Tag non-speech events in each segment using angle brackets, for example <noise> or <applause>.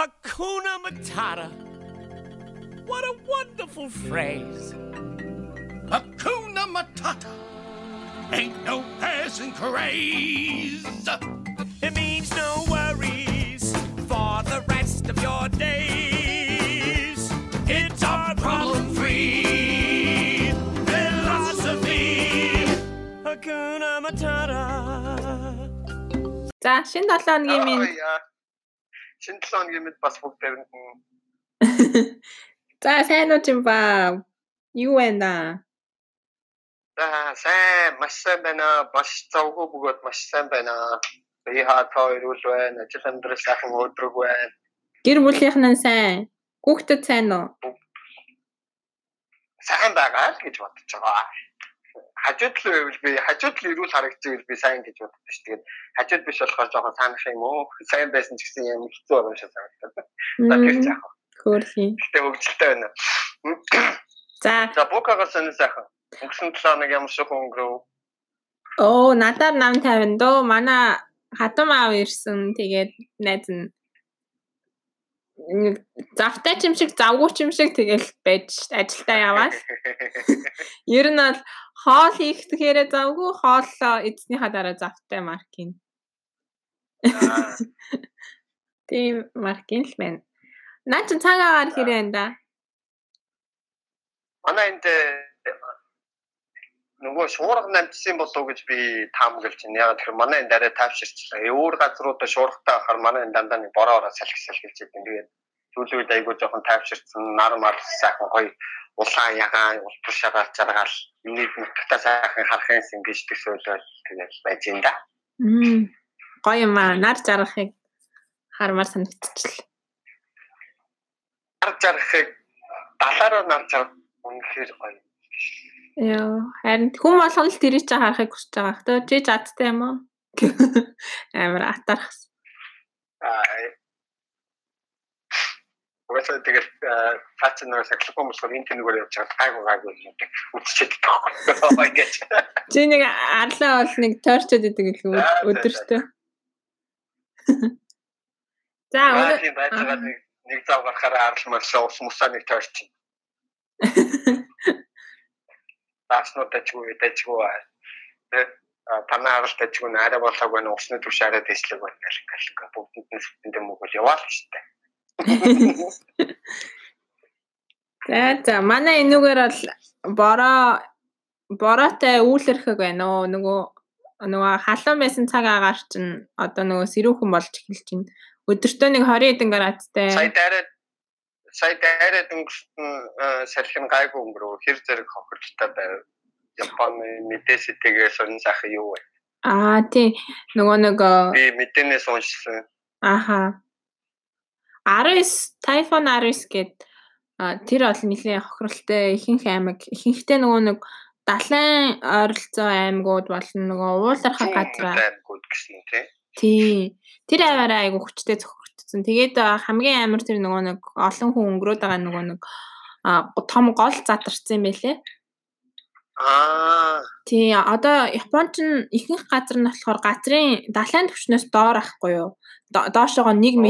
Hakuna Matata. What a wonderful phrase. Hakuna Matata. Ain't no passing craze. It means no worries for the rest of your days. It's our problem free philosophy. Hakuna Matata. За шинэ 7 хоногийн минь Шинэ 7 хоногийн мэд бас бүгд тавина. <laughs> За сайн уу юм ба. Юу вэ да? За сайн маш сайн байна. Маш завгүй бөгөөд маш сайн байна. Би хаа тоорул байна. Ажил амьдрал сайхан өдрөг байна. Гэр бүлийнхэн нь сайн. Хүүхдэд сайн уу? Сайн байгаа л гэж бодож байгаа. Хажууд л байвал би хажууд л ирүүл харагдчихвэл би сайн гэж боддог ш. Тэгээд хажууд биш болохоор жоохон санах юм уу? Сайн байсан ч гэсэн юм хэцүү байгаа юм шиг санагдав. За тэр жаах. Хөөрхий. Гэтэ хөвгөлтэй байна. За За букагаас нь сайхан. Өнгөрсөн 7 хоног ямар шиг өнгөрөв? оо надад нам 50 дөө. Манай хатам аав ирсэн. Тэгээд найз нь завтай ч юм шиг завгүй ч юм шиг тэгэл байж ажилдаа яваад <laughs> ер нь бол хоол хийхдгээрээ завгүй хооллоо эзнийхаа дараа завтай маркийн тийм маркийн л байна наа чи цагаагаар хэрэг энэ да Манай энд э, нөгөө шуурга намжсан болов гэж би таамаглаж байна. Яг тэр манай энэ арай тайвширчлаа. Өөр газруудаа шуургатай байхаар манай энэ дандаа нэг бороо ороо салхи салхилж идэв. Тэгээд сүүлийн үед айгүй жоохон тайвширсан, нар мар сайхан гоё улаан ягаан ултар шагаал жаргаал энийг нутагтаа сайхан харах юмсан гэж төсөөлөөл тэгээд байж энэ да. Гоё юм аа нар жаргахыг хармаар санагдчихлаа Нар жаргахыг далаараа нар жаргах үнэхээр гоё. Яа, харин хүн болгон л тэрийг ч харахыг хүсэж байгаа. Хтөө чи чадтай юм уу? <laughs> Амар атархс. Аа. Угаасаа тэгээд цаач нэг саксофон болохоор энэ тэнэгээр явж байгаа гайгүй гайгүй юм гэдэг үтчихэд тахгүй ингэж. Чи нэг арлаа бол нэг тойрчод идэг л өдөртөө. За өнөө нэг зав гарахаар арал мөрсөө ус мусаа нэг тойрч. <laughs> Тааснууд тачгүй тачгүй. Тэгээд танаа арал тачгүй арай болоог байна усны түвш арай дэслэг байна гэх ингээл бүгд нь сэтэндээ мөгөл яваал дээ. За за манай энүүгээр бол бороо бороотой үүлэрхэг байна уу нөгөө нөгөө халуун байсан цаг агаар чинь одоо нөгөө сэрүүхэн болж эхэлж байна. Өдөртөө нэг 20 хэдэн градустай. Сая дайраад сая дайраад өнгөрсөн салхин гайгүй өнгөрөө хэр зэрэг хохирлттай байв. Японы мэдээсэтгээ сонин сайхан юу вэ? Аа тий нөгөө нэг Би мэдээнээс уншсан. Аха. 19 Typhoon 19 гээд тэр бол нэлээд хохиролтой ихэнх аймаг ихэнхдээ нөгөө нэг далайн ойролцоо аймагуд болон нөгөө уулархаг газар аймагуд гэсэн тий. тий тэр аваараа айгу хүчтэй зохирогдсон. Тэгээд хамгийн амар тэр нөгөө нэг олон хүн өнгөрөөд байгаа нөгөө нэг том гол задарсан юм байлээ. Аа Тий одоо Японд ч ихэнх газар нь болохоор газрын далайн түвшнээс доор ахгүй юу? До- Доошоогоо 1 м.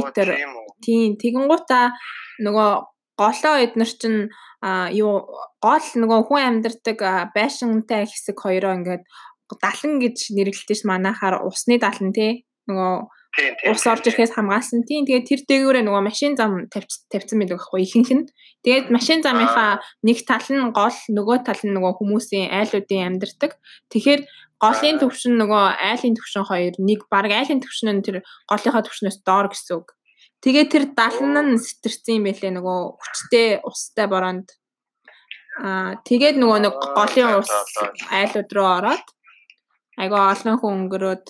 Тийм, тэгэнгуутаа нөгөө голоо эднэр чинь юу гол нөгөө хүн амьдардаг байшинтай хэсэг хоёроо ингээд далан гэж нэрлэлтэй ш манайхаар усны далан тий нөгөө. Ус орж ирэхээс хамгаалсан. Тийм тэгээд тэр дээгүүрээ нөгөө машин зам тавьсан байдаг байхгүй ихэнх нь. Тэгээд машин замынхаа нэг тал нь гол нөгөө тал нь нөгөө хүмүүсийн айлуудын амьдардаг. Тэгэхээр голын төвшин нөгөө айлын төвшин хоёр нэг баг айлын төвшин нь тэр голынхаа төвшнөөс доор гэсэн үг. Тэгээд тэр далан нь сэтэрсэн юм байлээ нөгөө хүчтэй устай бороонд аа тэгээд нөгөө нэг голын ус айлууд руу ороод айгаа олон хүн өнгөрөөд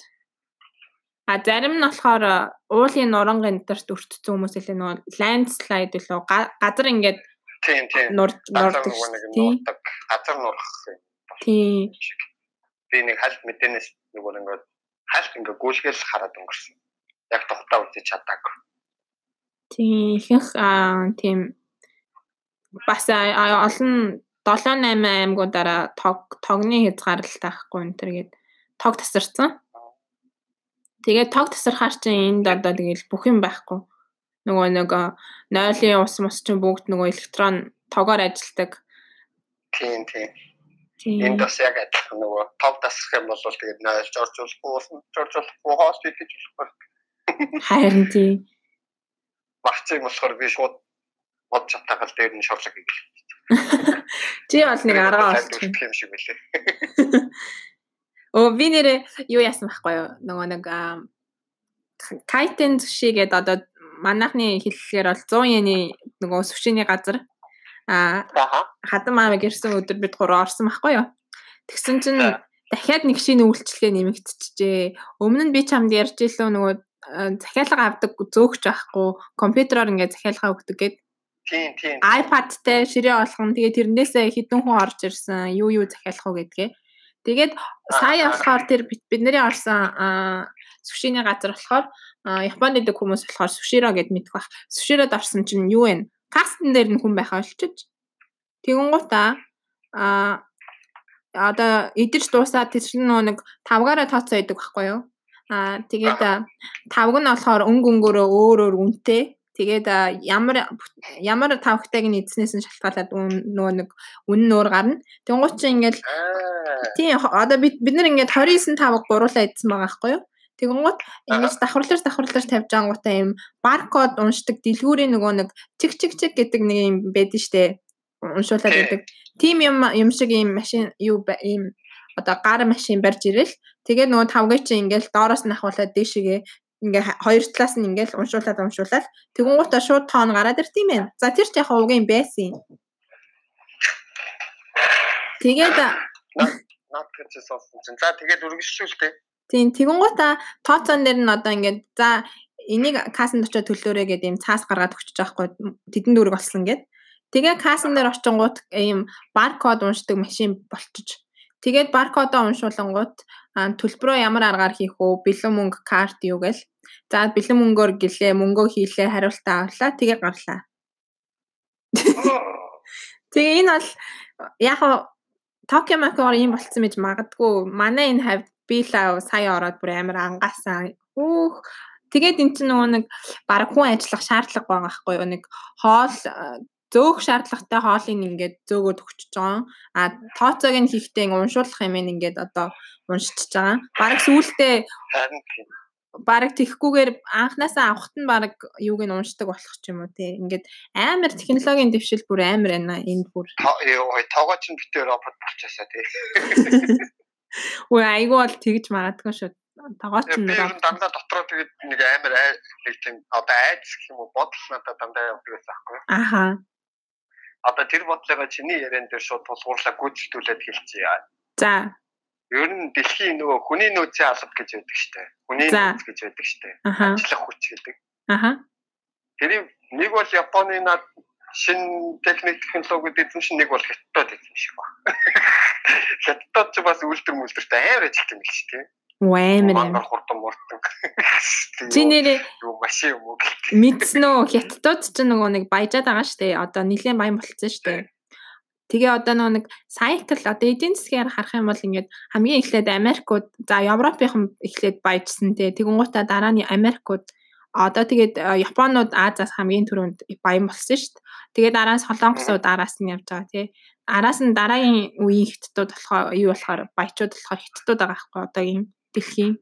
А зарим нь болохоор а, уулын нурангийн дээрт өртсөн хүмүүс илүү нөгөө landslide илүү га- газар ингээд Тийм тийм. нурд Газар нурдаг нурдаг. Газар нурах. Тийм. Би нэг хальт мэдээнээс нөгөө ингээд хальт ингээд гүйлгээл хараад өнгөрсөн. Яг тухтаа үзэж чадаагүй. Тийм ихэнх аа тийм бас олон 7 8 аймагуудаараа тог тогны хязгаарлалт байхгүй энэ төр гээд тог тасарсан. Тэгээд тог тасархаар чинь энд одоо тэгэл бүх юм байхгүй. нөгөө нэг нойлын ус мус чинь бүгд нөгөө электрон тогоор ажилдаг. Тийм тийм. Энд бас яг адилхан нөгөө тов тасрах юм бол тэгээд нойлж оржуулахгүй уусан оржуулахгүй хоол идэж болохгүй. Харин тийм. Багцыг болохоор би шууд мод чатагал дээр нь шорлог гэх. Чи бол нэг арга олчих. юм шиг билээ. <laughs> Оо би нэрээ юу яасан байхгүй юу? Нөгөө нэг кайтен зүшигээд одоо манайхны хэллэгээр бол 100 йены нөгөө сүвшиний газар аа хадам аамиг ирсэн өдөр бид гурав орсон байхгүй юу? Тэгсэн чинь дахиад нэг шинэ үйлчлэгээ нэмэгдчихжээ. Өмнө нь би чамд ярьж илүү нөгөө захиалга авдаг зөөгч байхгүй компьютероор ингээд захиалга өгдөг гэд Тийм тийм. iPad-тай ширээ болгон тэгээ тэрнээсээ хідэн хүн орж ирсэн юу юу захиалах уу гэдгээ. Тэгээд сая болохоор тэр бид- бидний орсон сүшиний газар болохоор Японд идэг хүмүүс болохоор сүширо гэд мэдэх бах. Сүширод орсон чинь юу вэ? Кастн дээр нь хүн байхаа олчиж. Тэгэнгуутаа а одоо идэж дуусаад тэр чинь нөгөө нэг тавгаараа тооцоо идэг байхгүй юу? Аа тэгээд тавг нь болохоор өнгө өнгөөрөө өөр өөр үнэтэй. Тэгээд ямар ямар тавхтайг нь эзнээс нь шалтгаалаад үн- нөгөө нэг үнэн нь өөр гарна. Тэнгуут чинь ингээл. Тийм одоо бид бид нар ингээд 29 тавг гуруулаа идсэн байгаа байхгүй юу? Тэгэнгუთ ингэж давхарлаж давхарлаж тавьж ангуудаа юм баркод уншдаг дэлгүүрийн нөгөө нэг чиг чиг чиг гэдэг нэг юм байдаг штэ. Уншуулаад байдаг. Тим юм юм шиг юм машин юу ийм одоо гар машин барьж ирэл. Тэгээд нөгөө тавгийг чинь ингээл доороос нь ахуулаад дээшгээ ингээ хоёр талаас нь ингээл уншуулаад уншуулаад тэгэнгуутаа шууд тоон гараад ирт юм байна. За тэр ч яг угийн байсан. Тэгээд Наад гэж сонсон чинь. За тэгээд үргэлжлүүлээ. Тийм тэгэнгуутаа тооцоон дээр нь одоо ингээд за энийг кассанд очиод төлөөрэй гэдэг юм цаас гаргаад өгч байгаа байхгүй тэдэн дүүрэг болсон гэд. Тэгээ кассан дээр очингууд ийм баркод уншдаг машин болчих. Тэгээд баркодоо уншуулангууд төлбөрөө ямар аргаар хийх вэ? Бэлэн мөнгө карт юу гээл. За бэлэн мөнгөөр гэлээ мөнгөө хийлээ хариултаа авлаа тэгээ гарлаа. <laughs> Тэгээ энэ бол яг Токио Макоор ийм болцсон гэж магадгүй. Манай энэ хавьд би л сая ороод бүр амар ангаасан. Хөөх. Тэгээд эн чинь нөгөө нэг баг хүн ажиллах шаардлага байгаа байхгүй юу? Нэг хоол зөөх шаардлагатай хоолыг ингээд зөөгөөд өгчөж байгаа. А тооцоог нь хийхдээ уншуулах юм ингээд одоо уншчихж байгаа. Бараг сүүлдээ. Бараг тэхгүүгээр анханасаа авахт нь бараг юуг нь уншдаг болох ч юм уу тий. Ингээд амар технологийн дэвшил бүр амар байна энд бүр. Та- ёо, тоогоо чинь битээ робот болчихсоо тий. <laughs> Үгүй айгүй бол тэгж магадгүй шүү. Тогоо ч Би нэг ер нь дандаа дотроо тэгээд нэг амар нэг тийм одоо айц гэх юм уу бодол надад дандаа явдаг байсан байхгүй юу? Аха. Одоо тэр бодлогоо чиний яриан дээр шууд тулгуурлаа гүйцэтгүүлээд хэлчихье. За. Ер нь дэлхийн нөгөө хүний нөөцийн алба гэж байдаг штэ. Хүний нөөц гэж байдаг штэ. Ажиллах хүч гэдэг. Аха. Тэрийг нэг бол Японы над шин техник технологи гэдэг чинь нэг бол хятад гэдэг шиг ба. <laughs> Хятад ч бас үлдэр мүлдэртэй амар ажиг юм л ч тийм. Вэмэр юм. Хурдан мурдан. Чи нэрээ юу машин юм уу гэх. мэдсэн үү? Хятадууд ч нөгөө нэг баяжаад байгаа штэ. Одоо нилээн баян болцсон штэ. Тэгээ одоо нэг cycle одоо эдийн засгаар харах юм бол ингээд хамгийн эхлээд Америкууд за Европынхан эхлээд баяжсан те. Тэгэнгуутаа дараа нь Америкууд одоо тэгээд э, Японууд Азиас хамгийн түрүүнд баян болсон дээ. Тэгээд араас Солонгосууд араас нь явж байгаа тий. Араас нь дараагийн үеийн хятадууд болохоор юу болохоор баячууд болохоор хятадууд байгаа байхгүй одоогийн дэлхийн.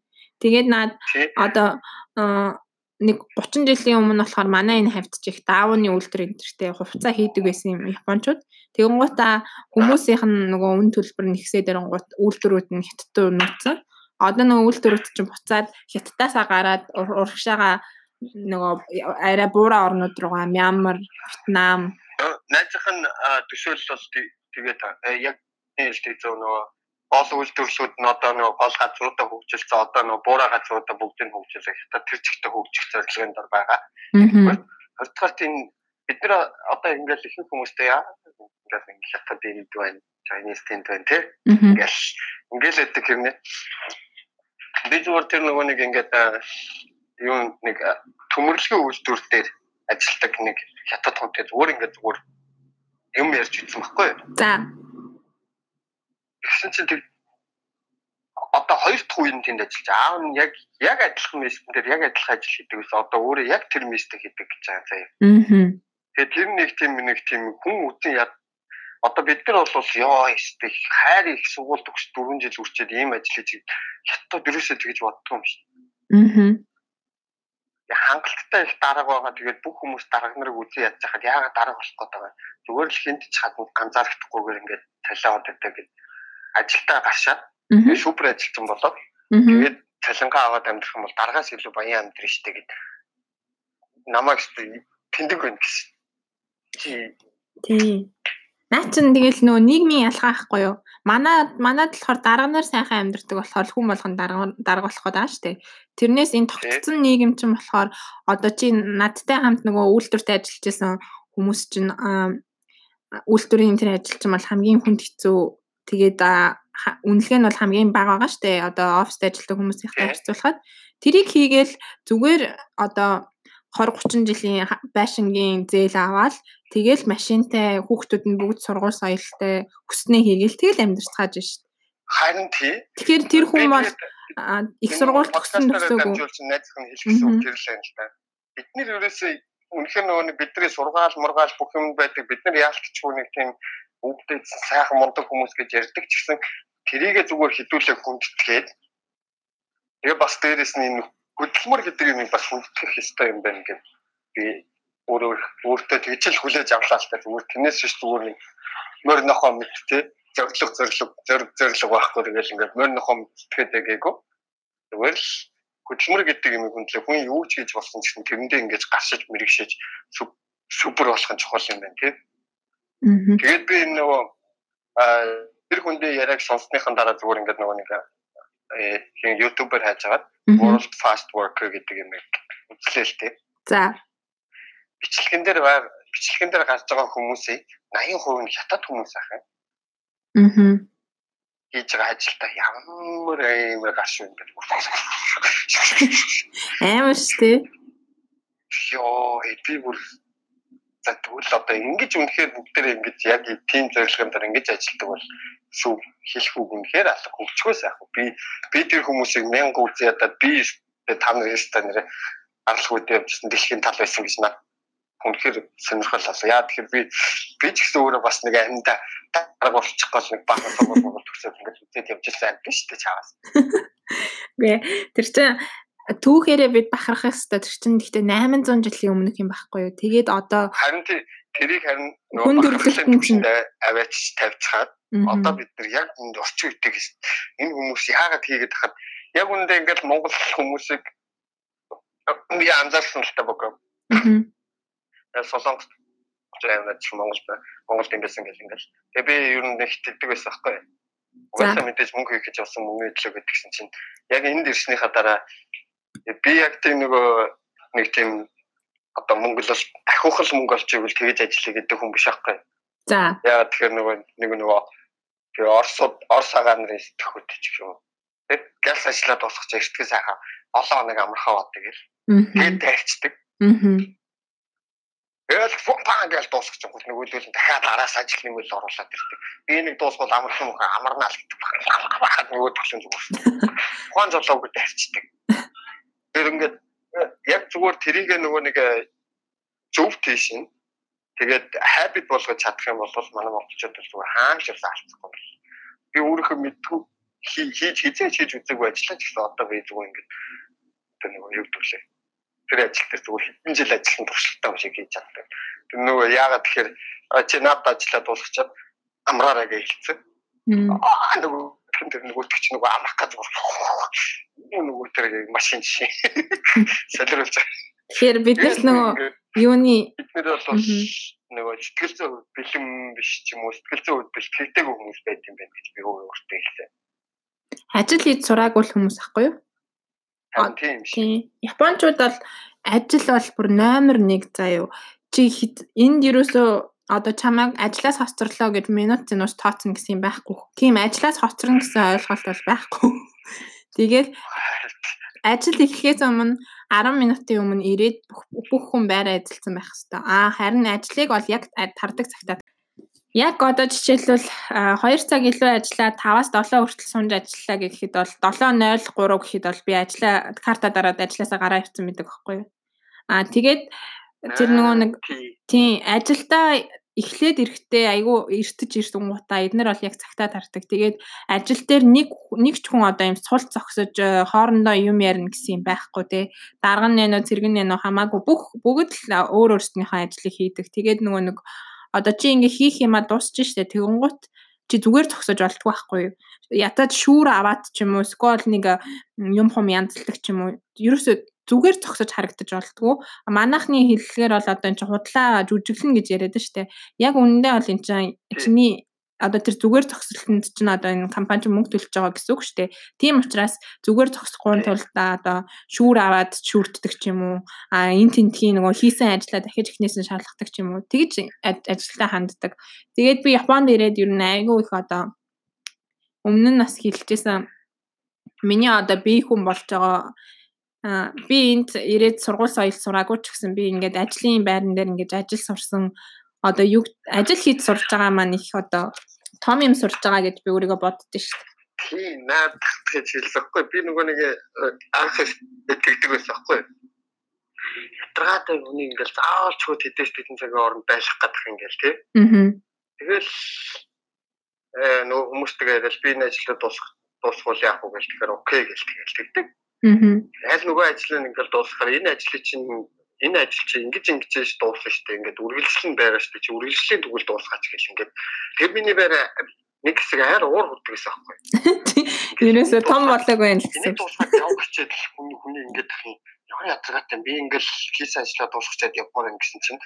Тэгээд наад Тий. одоо э, нэг 30 жилийн өмнө болохоор манай энэ хавьд ч их даавны үйлдвэр энтертэй хувцас хийдэг байсан юм японочууд. Тэгэнгуутаа хүмүүсийнх нь нөгөө үн төлбөр нэгсээ дэрнгуут үйлдвэрүүд нь хятадд нууцсан. Одоо нөгөө үйлдвэрүүд чинь буцаад хятадаасаа гараад ур- урагшаага нөгөө арай буураа орнууд руугаа Мянмар, Вьетнам Найзах нь төсөөлөл бол а, яг хэлдэг зөв нөгөө гол үйлдвэрлэлүүд нь одоо нөгөө гол газруудаа хөгжилсөн одоо нөгөө буурай газруудаа бүгдийг хөгжүүлэх хятад тэр чигтээ хөгжих зорилгын дор байгаа. Хоёрдугаар тийм бид нар одоо ингээл ихэнх хүмүүстэй яа ингээл ингээл хятад энд байна, Chinese тэнд байна тий. Ингээл ингээл өгдөг хэрнээ. Би зүгээр тэр нөгөө нэг ингээд юу нэг төмөрлөгийн үйлдвэр дээр ажилтдаг нэг хятад хүнтэй зүгээр ингээд зүгээр юм ярьж ирсэн байхгүй юу? За. Тэгсэн чинь тэр одоо хоёр дахь үеийн тэнд ажиллаж аав нь яг яг адилхан местэн дээр яг адилхан ажил хийдэг ус одоо өөрөө яг тэр местэг хийдэг гэж байгаа заяа. Аа. Тэгээ тэр нэг тийм нэг тийм хүн үтэн яд одоо бид нар бол ёо ихтэй хайр их сургууль төгс 4 жил үрчээд ийм ажил хийж хятад дөрөөсөө тэгж боддог юм шиг. Аа. хангалттай их дарга байгаа. Тэгээд бүх хүмүүс дарга нарыг үзэн ядж хахад яагаад дарга болох гээд байгаа. Зүгээр л хинт ч хаданд ганцаархдахгүйгээр ингээд талаа удаатай гэж ажилдаа гаршаад Аа. супер ажилтсан болоод тэгээд цалингаа аваад амьдрах юм бол дараагаас илүү баян амьдрын штэ гэд намайг штэ тэндэг байна гэсэн. Тийм. Наа чин тэгэл нөгөө нийгмийн ялгаа ахгүй юу? Манай манад болохоор дарга нар сайхан амьдардаг болохоор хүн болгон дарга дарга болох байгаа шүү дээ. Тэрнээс энэ тогтцсон нийгэм чинь болохоор одоо чи надтай хамт нөгөө үйлдвэрт ажиллаж байсан хүмүүс чинь үйлдвэрийн тэр ажилч юм бол хамгийн хүнд хэцүү. Тэгээд үнэлгээ нь бол хамгийн бага байгаа шүү дээ. Одоо оффист ажилладаг хүмүүсийнхтэй Тийм. харьцуулахад тэрийг хийгээл зүгээр одоо 20 30 жилийн байшингийн зээл аваад тэгэл машинтай хүүхдүүд нь бүгд сургууль соёлтой хүснээ хийгээл тэгэл амьдарцгааж шүү дээ. харин тий. Тэгэхээр тэр хүн бол их энэ сургууль төгсөн дамжуулсан найзхан хэлсэн үг л юм л да. Бид нэр ерөөсөө үнэхээр нөгөө бидний сургаал мургаал бүх юм байдаг. Бид нар яалтчгүй нэг тийм өвдөд сайхан мундаг хүмүүс гэж ярьдаг ч гэсэн тэрийгэ зүгээр хідүүлээ хүндэтгээд тэгээ бас дээрэс нь энэ хөдөлмөр гэдэг юм бас хүндэтгэх ёстой юм байна гэж би өөрөө өөртөө тэгж л хүлээж авлаа л та зүгээр тэрнээс биш зүгээр нэг мөр нохоо мэд те зориг зориг зориг зориг байхгүй тэгэл ингээд мөр нохоо мэдтгэхэд гээгүй зүгээр л хөдөлмөр гэдэг юм хүндлээ хүн юу ч хийж болсон гэсэн тэрэндээ ингэж гаршиж мэрэгшиж суп- супер болох нь чухал юм байна тий. Тэгээд би энэ нөгөө тэр хүндээ яриаг сонссныхан дараа зүгээр ингээд нөгөө нэг э хин ютубер хайж агаад Мгм. World Fast Worker гэдэг юм үзлээ л тий. За. Бичлэгэн дээр бичлэгэн дээр гарч байгаа хүмүүсийн 80% нь хятад хүмүүс ах юм. Аа. хийж байгаа ажилдаа ямар амар гарш юм бэ. Амар шүү дээ. Йоо, э, би бүр за тэгвэл одоо ингэж үнэхээр бүгдээрээ ингэж яг тийм зорилгын дээр ингэж ажилтдаг бол шүү хэлэх үг үнэхээр алга хөгжгөөс яах вэ? Би би тэр хүмүүсийг мянга үзээ ядаад би та нар ястаа нэрэ аргалгууд явжсэн дэлхийн тал байсан гэж над үнэхээр сонирхол болоо. Яа тэгэхээр би би ч гэсэн өөрөө бас нэг амьда дарга болчих гол нэг бахан сургууль Монгол төгсөөд ингэж үзээд явж амьд шүү дээ чаавас. Үгүй ээ. Тэр чинь түүхээрээ бид бахарах хэвээр тэр чинь гэхдээ 800 жилийн өмнөх юм байхгүй юу? Тэгээд одоо Харин тэрийг харин Хүн төрөлхтөн чинь- аваач тавьцгаад одоо бид нар яг энд орчин үеийг энэ хүмүүс яагаад хийгээд хахад? Яг үндэ ингээд монгол хүмүүсийг би анзаарсан л та богоо Мгм. солонгос яваад чи монгол монголд юм байсан гэл. Ингээд тэгээ би ер нь нэг хитдэг байсан байхгүй угаасаа мэдээж мөнгө хийх гэж явсан мөнгө төлөө гэдэг чинь чинь яг энд ирснийхаа дараа би яг тийм нөгөө нэг тийм одоо мөнгө л ахиухал мөнгө олж ивэл тэгэж ажиллая гэдэг хүн биш аахгүй За. Яа тэгэхээр нөгөө нэг нөгөө тэгээ Оросод Орос агаан нарын сэтгэхүйт ч юм. Тэгээд галс ажиллаад дуусгах эртгээ сайхан олон хоног амархаа бод тэгэл. Тэгээд дайрчдаг. Мгм. Тэгэл фунпаа гэж дуусгах чинь нөгөөдөл нь дахиад араас ажил нэмэл оруулаад ирдэг. Би нэг дуусгал амархан мөн амарнаа л гэдэг. Нөгөө төлөв зүгээр. Хуан золоог дайрчдаг. Тэр ингээд яг зүгээр тэрийг нөгөө нэг зөв тийш нь тэгээд habit болгож чадах юм бол манай монголчууд бол зүгээр хаанч явсан алдахгүй. Би өөрийнхөө мэдгүй хий- хийж хизээч хийж үзээгүй ажиллаж гэсэн одоо би зүгээр ингээд тэр нөгөө юу гэдүүлээ. Тэр ажил дээр зүгээр хэдэн жил ажилласан туршлагатай юм шиг хийж чаддаг. Тэр нөгөө яагаад тэгэхээр чи над ажиллаад дуусчихад амраараа гэж хэлсэн. Аа нөгөө тэр нөгөө төгч нөгөө амрах гэж нөгөө нөгөө тэр машин жишээ <laughs> солируулж байгаа. Тэгэхээр бид нар нөгөө юуны бид нар бол нөгөө сэтгэл зүй бэлэм биш ч юм уу сэтгэл зүй бэлтгэлтэйг хүмүүс байт юм байна гэж би өөртөө хэлсэн. ажил хийж сураагүй хүмүүс ахгүй юу? Тийм шиг. Тийм. Японочууд бол ажил бол бүр номер 1 заяа. Чи энд юусоо одоо чамайг ажлаас хоцорлоо гэж минут зинууш тооцсон гэсэн юм байхгүй. Тийм ажлаас хоцорно гэсэн ойлголт бол байхгүй. Тэгээд ажил эхлэхээс өмнө 10 минутын өмнө ирээд бүх- хүн байраа эзэлсэн байх хэвээр. Аа харин ажлыг бол яг тардаг цагтаа Яг одоо жишээлбэл 2 цаг илүү ажиллаад 5-аас 7 хүртэл сунж ажиллаа гэхэд бол 7:03 гэхэд бол би ажиллаа карта дараад ажилласаа гараа ирсэн байдаг байхгүй юу. Аа тэгээд тэр нөгөө нэг тийм ажилдаа эхлээд ирэхдээ айгүй эртэж ирсэн гутаа эднэр бол яг цагтаа тардаг. Тэгээд ажил дээр нэг нэг ч хүн одоо юм сул зогсож э, хоорондоо юм ярина гэсэн юм байхгүй те. Дарга нь нэ цэргэн нэ хамаагүй бүх бүгд л өөр өөрсдийнхөө ажлыг хийдэг. Тэгээд нөгөө нэг одоо чи ингээ хийх юмаа дуусч штэ тэгэнгუთ чи зүгээр зогсож болтгүй байхгүй юу ятад шүүр аваад ч юм уу скол нэг юм хум янзлдаг ч юм уу ерөөсөө зүгээр зогсож харагдаж болтгүй манайхны хэллэгээр бол одоо эн чи худлаа жүжиглэн гэж яриад штэ яг үнэндээ бол эн чинь чиний одоо тэр зүгээр зогсолтод чинь одоо энэ компани чинь мөнгө төлж байгаа гэсэн үг шүү дээ. Тийм учраас зүгээр зогсохгүй тулд одоо шүүр аваад шүүрддэг ч юм уу. А эн тентхийн нөгөө хийсэн ажлаа дахиж ихнээс нь шаардлагадаг ч юм уу. Тэгж ажилдаа ханддаг. Тэгээд би Японд ирээд ер нь айгүй их одоо өмнө нь бас хэлчихсэн миний одоо би хүн болж байгаа би энд ирээд сургууль соёл сураагүй ч гэсэн би ингээд ажлын байран дээр ингээд ажил сурсан одоо юу ажил хийж сурж байгаа маань их одоо том юм сурж байгаа гэж би өөрийгөө боддоо шүү дээ. Тийм наадах гэж хэлэхгүй би нөгөө нэг э, анх тэгдэг байсан байхгүй. Ятраатай хүний ингээл заавалч хөө тэдэс тэдэн цагийн оронд байлах гадах ингээл тий. Аа. Тэгэл э нөгөө хүмүүстэйгээ тэгэл би энэ ажлыг дуусгах дуусгуул яах вэ гэж тэгэхээр окей гэж тэгэл тэгдэг. Аа. Аль нөгөө ажлыг ингээл дуусгахаар энэ ажлыг чинь энэ ажил чи ингэж ингэж ш дуусна штэ ингээд үргэлжлэн байгаа штэ чи үргэлжлэлийн тэгвэл дуусгаач гэл ингээд тэр миний байр нэг хэсэг айр уур хүрдэг гэсэн аахгүй. Ерөөсө том болоог байна л гэсэн. Дуусгаад явах чихэд хүний ингээд юм. Ямар язгаатай би ингээд хийсэн ажлаа дуусгачаад явмаар гэсэн чинь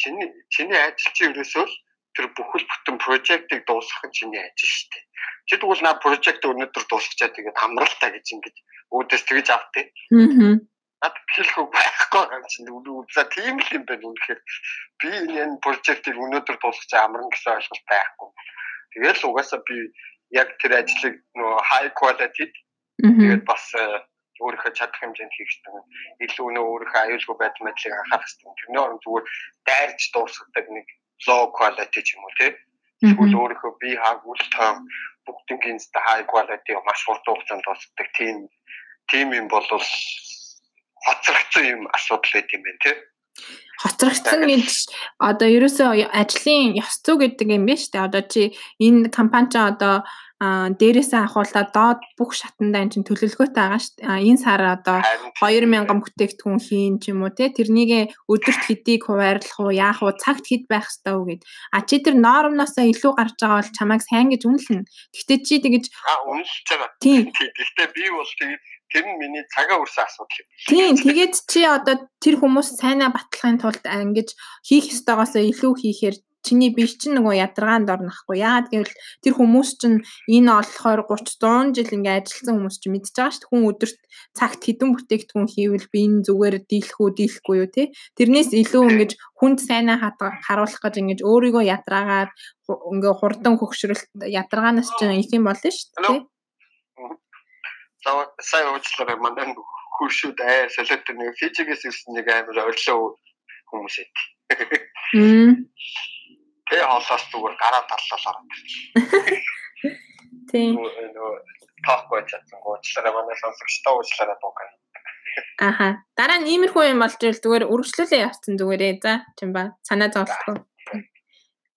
чиний чиний ажил чи ерөөсөө л тэр бүхэл бүтэн прожектыг дуусгах нь чиний ажил шүү дээ. Чи тэгвэл наа прожект өнөөдөр дуусгачаад тэгээд амралтаа гэж ингэж үүдээс тэгж автыг. Аа над хэлэхгүй байхгүй юм чинь за тийм л юм байна үнэхээр би энэ прожектыг өнөөдөр дуусгаж амарна гэсэн ойлголт байхгүй. Тэгэл угаасаа би яг тэр ажлыг нөгөө high quality тэгээд бас э, өөрийнхөө чадах хэмжээнд хийх хэрэгтэй. Илүү нөө өөрийнхөө аюулгүй байдал мэдлийг анхаарах хэрэгтэй. Тэрний оронд зүгээр дайрч дуусгадаг нэг low quality ч юм уу тий. Тэгвэл өөрийнхөө бие хааг үл бүгднгийн high quality маш хурдан хугацаанд дуусгадаг тийм тийм юм бол хоцрогдсон юм асуудал байт юм байна тий. Хоцрогдсон гэж одоо ерөөсөө ажлын ёс зүй гэдэг юм байна шүү дээ. Одоо чи энэ компани ч одоо дээрээсээ ахуулаад доод бүх шатандаа эн чинь төлөвлөгөөтэй байгаа шүү дээ. Энэ сар одоо 2000 бүтээгдэхүүн хийн ч юм уу те тэрнийг өдөрт хэдийг хуваарлах уу яах уу цагт хэд байх ёстой уу гэд. А чи тэр нормноосоо илүү гарч байгаа бол чамайг сайн гэж үнэлнэ. Гэхдээ чи тэгэж үнэлж байгаа. Тийм. <laughs> Гэхдээ би бол тэгээд тэр нь миний цагаа үрсэн асуудал юм. Тийм, тэгээд чи одоо тэр хүмүүс сайнаа батлахын тулд ингэж хийх ёстойгоос илүү хийхээр чиний биш чинь нөгөө ядаргаанд орнохгүй. Яагаад гэвэл тэр хүмүүс чинь энэ олохоор 30 100 жил ингээ ажилласан хүмүүс чинь мэдж байгаа шүү дээ. Хүн өдөрт цагт хэдэн бүтээгдэхүүн хийвэл би энэ зүгээр дийлэх үү, дийлэхгүй юу те. Тэрнээс илүү ингэж хүнд сайнаа харуулах гэж ингэж өөрийгөө ядраагаад ингээ хурдан хөгшрөлт ядаргаанаас чинь их юм болно шүү дээ сайн уучлаарай манай хуршууд аа солиот нэг физикээс ирсэн нэг амар орлоо хүмүүс ээ. Тэ хоолоос зүгээр гараа таллал ороод. Тийм. Нөө таахгүй чадсан уучлаарай манай сонсогчдоо уучлаарай дуугай. Аха. Дараа нь иймэрхүү юм болж ирэл зүгээр үргэлжлүүлээ явцсан зүгээрээ. За тийм ба. Санаа зовлтгүй.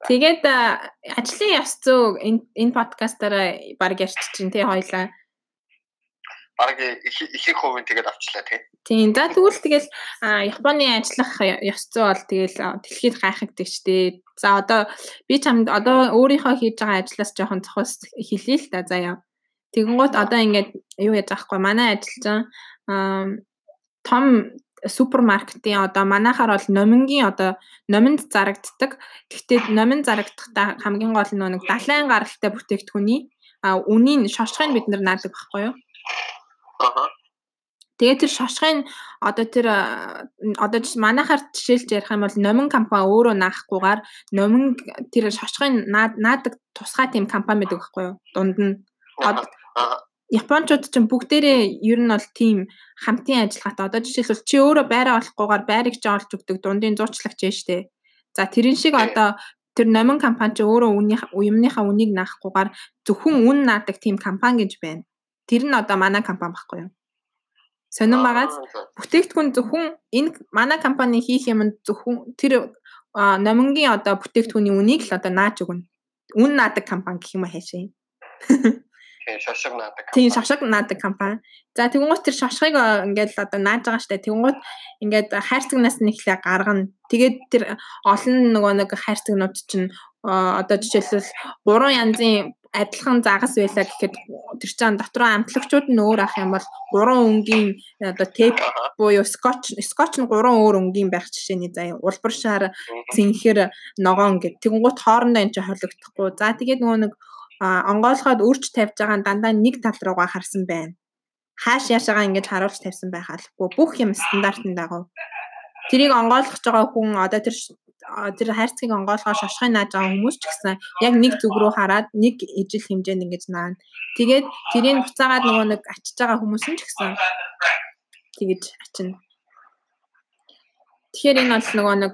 Тэгээд ажлын зүй энэ энэ подкастаараа баг ярьчих чинь тий хоёлаа баг их их хувийн тэгээд авчлаа тий. Тийм. За тэгвэл тэгэл Японы ажиллах ёс зүй бол тэгэл дэлхийд гайхагддаг ч тий. За одоо би чамд одоо өөрийнхөө хийж байгаа ажлаас жоохон цохос хэлье л та заяа. Тэгэнгუთ одоо ингээд юу яаж аахгүй манай ажилчин том супермаркетын одоо манайхаар бол номингийн одоо номинд зарагддаг. Гэхдээ номинд зарагдахтаа хамгийн гол нь нэг далайн гаралтай бүтээгдэхүүний а үнийн шошгыг бид нар наадаг байхгүй юу? Тэгээ тэр шошгын одоо тэр одоо манайхаар жишээлж ярих юм бол номин компани өөрөө наахгүйгээр номин тэр шошгын наадаг тусгай тийм компани байдаг байхгүй юу? Дунд нь Япончууд ч бүгдээрээ ер нь бол тийм хамтын ажиллагаатай. Одоо жишээлбэл чи өөрөө байраа олохгүйгээр байрыг ч олж өгдөг дундын зуучлагч ээ штэ. За тэрэн шиг одоо тэр номин компани ч өөрөө үнийн юмныхаа үнийг наахгүйгээр зөвхөн үн наадаг тийм компани гэж байна. Тэр нь одоо манай компани баггүй юу? Сонин багаас бүтээгдэхүүн зөвхөн энэ манай компани хийх юм зөвхөн тэр номингийн одоо бүтээгдэхүүний үнийг л одоо нааж өгнө. Үн наадаг компани гэх юм хаашаа. <laughs> Тийм шошиг наадаг. Тийм шошиг наадаг компани. За тэгвэл тэр шошгыг ингээд одоо нааж байгаа штэ. Тэгвэл ингээд хайрцагнаас нь ихлэ гаргана. Тэгээд тэр олон нөгөө нэг хайрцагнууд чинь одоо жишээлбэл гурван янзын адилхан загас байлаа гэхэд тэр чинь дотроо амтлагчуд нь өөр ах юм бол гурван өнгийн одоо тейп буюу скотч скотч нь гурван өөр өнгийн байх жишээний заяа улбар шар цэнхэр ногоон гэд тэгэнгუთ хоорондоо энэ чинь холигдохгүй за тэгээд нөгөө нэг онгойлгоод үрч тавьж байгаа дандаа нэг тал руугаа харсан байна хааш яашаага ингэж харуулж тавьсан байхаалгүй бүх юм стандартын дагуу тэрийг онгойлгож байгаа хүн одоо тэр тэр хайрцгийг онгоолгоо шошхыг нааж байгаа хүмүүс ч гэсэн яг нэг зүг рүү хараад нэг ижил хэмжээнд ингэж наана. Тэгээд тэрийг буцаагаад нөгөө нэг ачиж байгаа хүмүүс нь ч гэсэн тэгэж ачина. Тэгэхээр энэ бол нөгөө нэг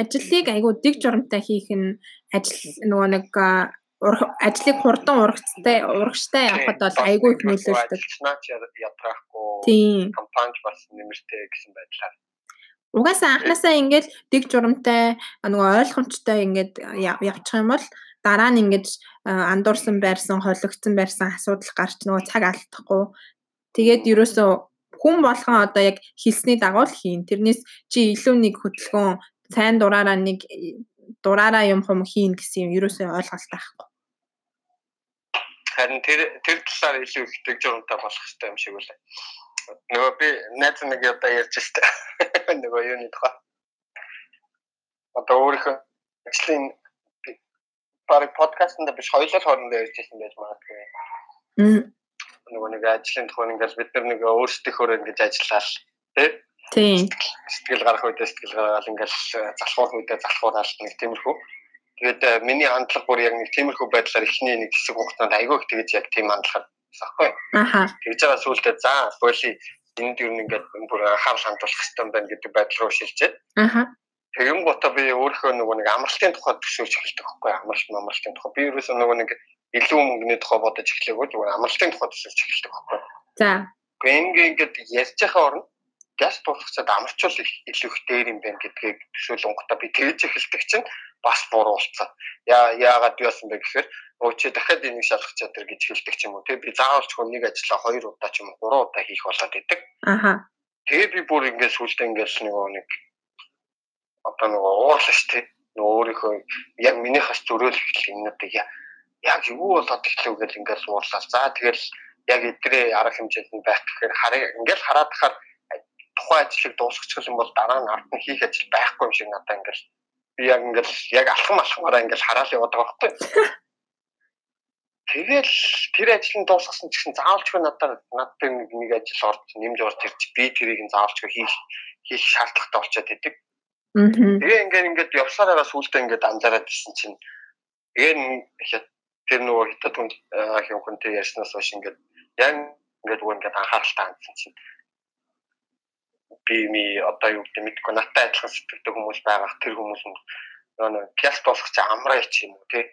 ажлыг айгүй дэг журамтай хийх нь ажил нөгөө нэг ажлыг хурдан урагцтай урагштай явахад бол айгүй их нөлөөлдөг. Ядраахгүй компани бас нэмэртэй гэсэн байдлаар Угаасаа анханасаа ингээд дэг журамтай нөгөө ойлгомжтой ингээд явчих юм бол дараа нь ингээд андуурсан байрсан, хологцсон байрсан асуудал гарч нөгөө цаг алдахгүй. Тэгээд ерөөсөө хүн болгон одоо яг хэлсний дагуу л хийн. Тэрнээс чи илүү нэг хөдөлгөөн сайн дураараа нэг дураараа юм хүм хийн гэсэн юм ерөөсөө ойлголт байхгүй. Харин тэр тэр талаар илүү их дэг журамтай болох хэрэгтэй юм шиг үлээ нөгөө би найз нэг одоо ярьж штэ. <laughs> Нөгөө юуны тухай. Одоо өөрийнхөө ажлын пари подкастт биш хоёулаа хоорондоо ярьж байсан байж магадгүй. Нөгөө нэг ажлын тухай ингээд бид нар нэг өөрсдийнхөө ингэж ажиллаа л тий. Тийм. Сэтгэл гарах үедээ сэтгэл гаргаал ингээд залхуурах үедээ залхуураал нэг тиймэрхүү. Тэгээд миний хандлага бүр яг нэг тиймэрхүү байдлаар ихний нэг хэсэг хугацаанд айгүй их тэгэж яг тийм хандлага байхгүй. Аха. Тэгж байгаа сүултээ за боли энд юу ингээд бүр хавл хандуулах хэрэгтэй байна гэдэг байдал руу шилжээд. Аха. Тэгэн гутаа би өөрийнхөө нөгөө нэг амралтын тухай төсөөлж эхэлдэг байхгүй амралт амралтын тухай. Би ерөөсөө нөгөө нэг илүү мөнгөний тухай бодож эхлэегүй зүгээр амралтын тухай төсөөлж эхэлдэг байхгүй. За. Гэхдээ ингээд ярьж байгаа орно газ дуусгацад амарчул илүү их дээр юм байна гэдгийг төсөөлөн гутаа би тэгж эхэлдэг чинь бас буруу болцсон. Яа яагаад яасан бэ гэхээр өө чи дахиад энийг шалгах чадвар гэж хэлдэг ч юм уу. Тэг би заавал ч нэг ажлаа хоёр удаа ч юм уу гурван удаа хийх болоод идэг. Аха. Тэгээд би бүр ингээд сүлдээ ингээд нөгөө нэг одоо нөгөө уурлаа шүү дээ. Нөгөө өөрийнхөө яг минийхээс зөрөөлөх юмнуудыг яг юу болоод эхлэв гэж ингээд уурлаа. За тэгэл яг эдрээ арга хэмжээнд нь байх гэхээр хараа ингээд хараад тахаар тухайн ажлыг дуусгачих юм бол дараа нь ард нь хийх ажил байхгүй юм шиг надад ингээд би яг ингээл яг алхам алхамаараа ингээл хараал яваад байгаа байхгүй. Тэгэл тэр ажлыг дуусгасан ч гэсэн заавалчгүй надад надад нэг ажил орж нэмж орж ирж би тэрийг нь заавалчгүй хийх хийх шаардлагатай болчиход идэг. Тэгээ ингээд ингээд явсараа сүултээ ингээд анзаараад ирсэн чинь тэгээ тэр нөгөө хятад хүн хүнтэй ярьснаас хойш ингээд яг ингээд үгүй ингээд анхааралтай хандсан чинь би ми одоо юу гэдэг мэдгүй надтай адилхан сэтгэдэг хүмүүс байгаа тэр хүмүүс нөгөө кяс дуусах чи амраа ч юм уу тий.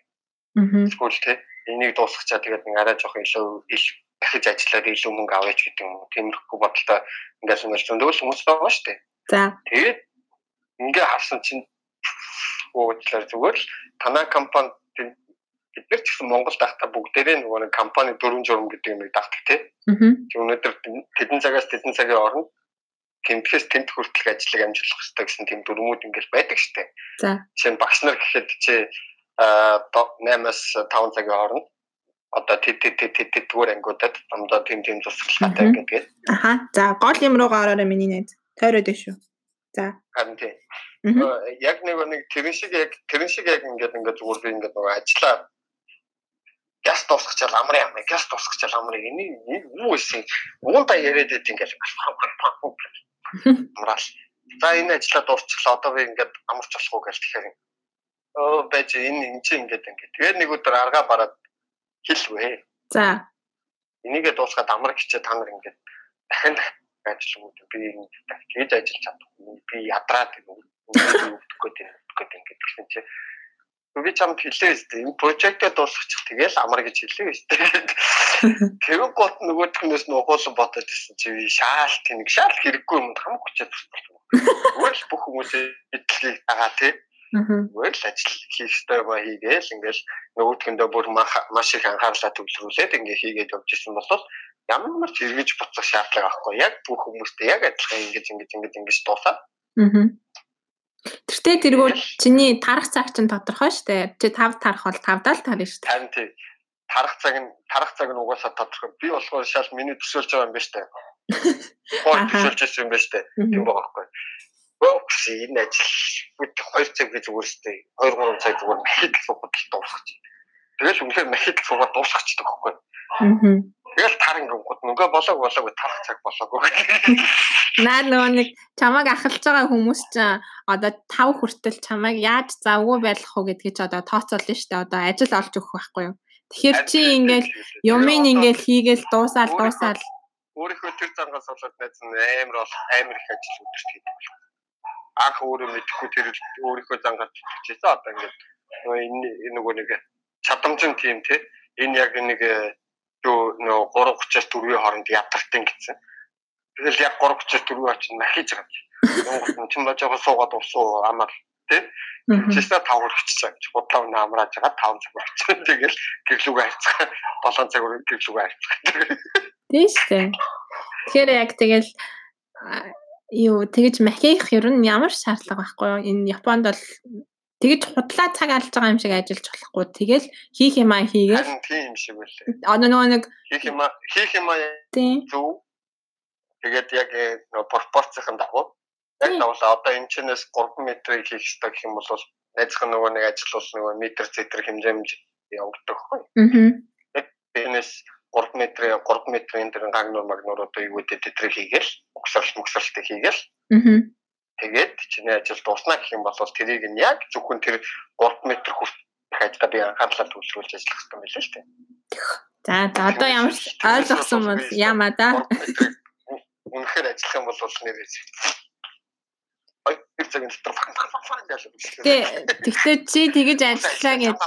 Эсвэл тий энийг дуусгах чаа тэгээд нэг арай жоох илүү их дахиж ажиллаад илүү мөнгө авъяч гэдэг юм уу. Тиймэрхүү бодолтой ингээд юм зөндөл хүмүүс байгаа шүү дээ. За. Тэгээд ингээ харсан чинь уучлаар зүгээр л танай компани бид нар ч гэсэн Монголд байхдаа бүгдээрээ нөгөө нэг компани дөрвөн журам гэдэг юмыг дагдаг тий. Өнөөдөр тэдэн цагаас тэдэн цагийн орно тэмдгээс тэмд хүртэлх ажлыг амжуулах хэрэгтэй гэсэн тийм дүрмүүд ингээл байдаг штеп. За. Жишээ нь багш нар гэхэд чи 8-аас 5 цагийн хооронд одоо тэт тэт тэт зүгээр ангуудад амдаа тийм тийм тусгалтай гэдэг. Аха. За гол юм руугаа ороорой миний найз. Тойроод байна шүү. За. Харин тийм. Яг нэг нэг тэрэн шиг яг тэрэн шиг яг ингээд ингээд зүгээр би ингээд нөгөө ажиллаа газ дуусгачаал амрын амрын газ дуусгачаал амрын энийг юу гэсэн уунда яриад байт ингээл амраал. За энэ ажиллаа дуусчлаа одоо би ингээд амарч болох уу гэж тэгэхээр өө байж энэ энэ чинь ингээд ингээд тэгээд нэг өдөр аргаа бараад хэлвэ. За. Энийгээ дуусгаад амар хичээ та нар ингээд дахин ажиллах үү би тэгж ажиллаж чадахгүй би ядраад өгөхгүй тийм гэдэг ингээд гэсэн чинь би чамд хэлээ шүү дээ. Энэ прожектыг дуусгачих тэгэл амар гэж хэлээ шүү дээ. Тэгвэл <laughs> гот нөгөөдхнөөс нь ухуулсан бодож ирсэн чи шаал тэнэг шаал хэрэггүй юм хамаг хүчээр тусдал. Үгүй бүх хүмүүсээ эдлийг дагаа тий. Үгүй л ажил хийх ёстой ба хийгээл ингээл нөгөөдхөндөө бүр маш их анхаарлаа төвлөрүүлээд ингээ хийгээд явж ирсэн бол ямар ч эргэж буцах шаардлага авахгүй. Яг бүх хүмүүстэй яг адилхан ингэж ингэж ингэж ингэж дуусаад. Аа. Тэртээ тэргүүл чиний тарах цаг чинь тодорхой штэ. Чи 5 тарах бол 5 даа л тарна штэ. Харин тий. Тарах цаг нь тарах цаг нь угаасаа тодорхой. Би болохоор шал миний төсөөлж байгаа юм байна штэ. Хоо төсөөлж байсан юм байна штэ. Тийм байгаа байхгүй. Бокс энэ ажил бид 2 цаг гэж зүгээр штэ. 2 3 цаг зүгээр махид л суугаад дуусгах чинь. Тэгэл үнэхээр махид л суугаад чинь байхгүй. Аа. Тэгэл тар ингэнгууд нөгөө болоог болоог тарах цаг болоогүй. Наа нөгөө нэг чамайг ахалж байгаа хүмүүс чинь одоо 5 хүртэл чамайг яаж завгүй байлгах уу гэдгийг ч одоо тооцоолно шүү дээ. Одоо ажил олж өгөх байхгүй юу? Тэгэхээр чи ингээл юмыг ингээл хийгээл дуусаал дуусаал өөрийнхөө тэр зангаас болоод найз нь амар бол амар их ажил өдөрт хийдэг. Анх өөрөө мэдхгүй тэр өөрийнхөө зангаас чичээсэн одоо ингээд нөгөө нэг чадамжин тийм те энэ яг нэг юу нөгөө 3:30-аас 4-ийн хооронд ядарсан гэсэн. Тэгэл яг 3:30-аас 4 очиж нахиж байгаа юм. Монгол чинь бож байгаа суугаад усуу амар тий. 5 хүрчихэж байгаа гэж бодлоо намрааж байгаа 5 цаг болчихсон. Тэгэл гэрлүүгээ хайцгаа 7 цаг гэрлүүгээ хайцгаа. Тийм шүү. Тэгэхээр яг тэгэл юу тэгэж махих ер нь ямар шаардлага байхгүй юу? Энэ Японд бол тэгж худлаа цаг алж байгаа юм шиг ажиллаж болохгүй. Тэгэл хийх юмаа хийгээл. Харин тийм юм шиг үлээ. Одоо нөгөө нэг Хийх юмаа хийх юмаа тийм зөв. Тэгээд яг э, нөгөө пропорцийн дагуу яг давлаа одоо энэ чинээс 3 метрийг хийх хэрэгтэй гэх юм бол найзах нөгөө нэг ажил бол нөгөө метр центр хэмжээнд явагддаг хгүй. аа. Бинес 3 метрийн 3 метрийн дээр гагнур магнур одоо юу гэдэг тэтрийг хийгээл угсралт мөксралтыг хийгээл Аа. Тэгээд чиний ажил дуусна гэх юм бол тэрийг нь яг зөвхөн тэр 3 м хүртэх ажилдаа би анхаарлаа төвлөрүүлж ажиллах хэрэгтэй байлээ шүү дээ. За за одоо ямар ойлгосон бол яамаа да. Үнэхээр ажиллах юм бол нэрээ хоёр цагийн дотор фан гэж Тэ тэгтээ чи тэгэж ажиллаа гэж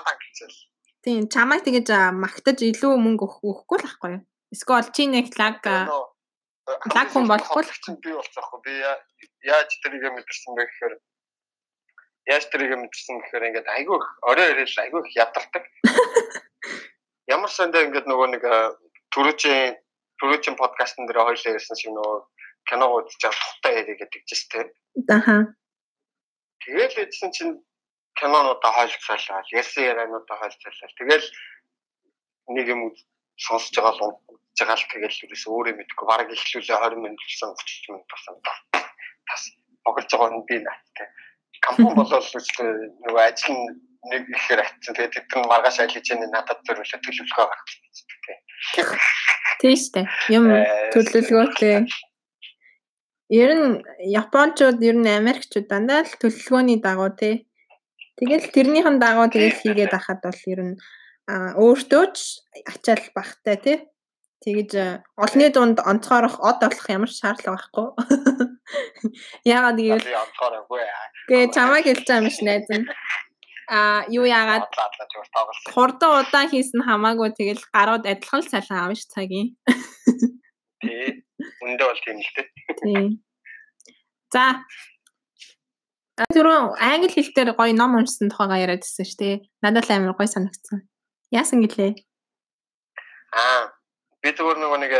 тийм чамайг тэгэж магтаж илүү мөнгө өгөхгүй л ахгүй юу? Эсвэл чи нэг лаг лаг хүн болохгүй л би болцоохгүй. Би яаж тэрийг мэдэрсэн бэ гэхээр яаж тэрийг мэдэрсэн гэхээр ингээд айгүй орой орой айгүй ядардаг. <laughs> Ямар сандаа ингээд нөгөө нэг төрөөчийн төрөөчийн подкастн дээр хоёлаа ярьсан шиг нөгөө кино үзэж байгаа тухтай яриг гэдэг чинь тийм. Аха. Тэгэл эдсэн чинь кинонуудаа хойлцоолаа, ярьсан яриануудаа хойлцоолаа. Тэгэл нэг юм сонсож байгаа л унтж байгаа л тэгэл ерөөс өөрөө мэдгүй бараг ихлүүлээ 20 минут болсон 30 минут болсон. Тас боглож байгаа нь би наатай. Кампун <laughs> болол нөгөө ажил нь нэг ихээр атсан. Тэгээд тэд нар маргааш аль яаны надад зөвлөлөө төлөвлөгөө гаргасан. Тийм шүү дээ. Юм төлөвлөгөөтэй. Ер нь Япончууд ер нь Америкчууд дандаа л төлөвлөгөөний дагуу тий. Тэгэл тэрнийхэн дагуу тэгэл хийгээд ахад бол ер нь өөртөө ч ачаал багтай тий. Тэгэж олны дунд онцгойрох од болох ямар ч шаардлага байхгүй. <laughs> Яагаад гэвэл Гээ чамайг хэлж байгаа юм ш найз нь. А юу яагаад хурдан удаан хийсэн хамаагүй тэгэл гарууд адилхан л цалин аав ш цагийн. Тий. Үндэ бол тийм л дээ. Тийм. За. Түрүү англи хэл дээр гоё ном уншсан тухайгаа яриад байсан шүү дээ. Надад л амар гоё санагдсан. Яасан гэлээ? Аа, би зүгээр нөгөө нэг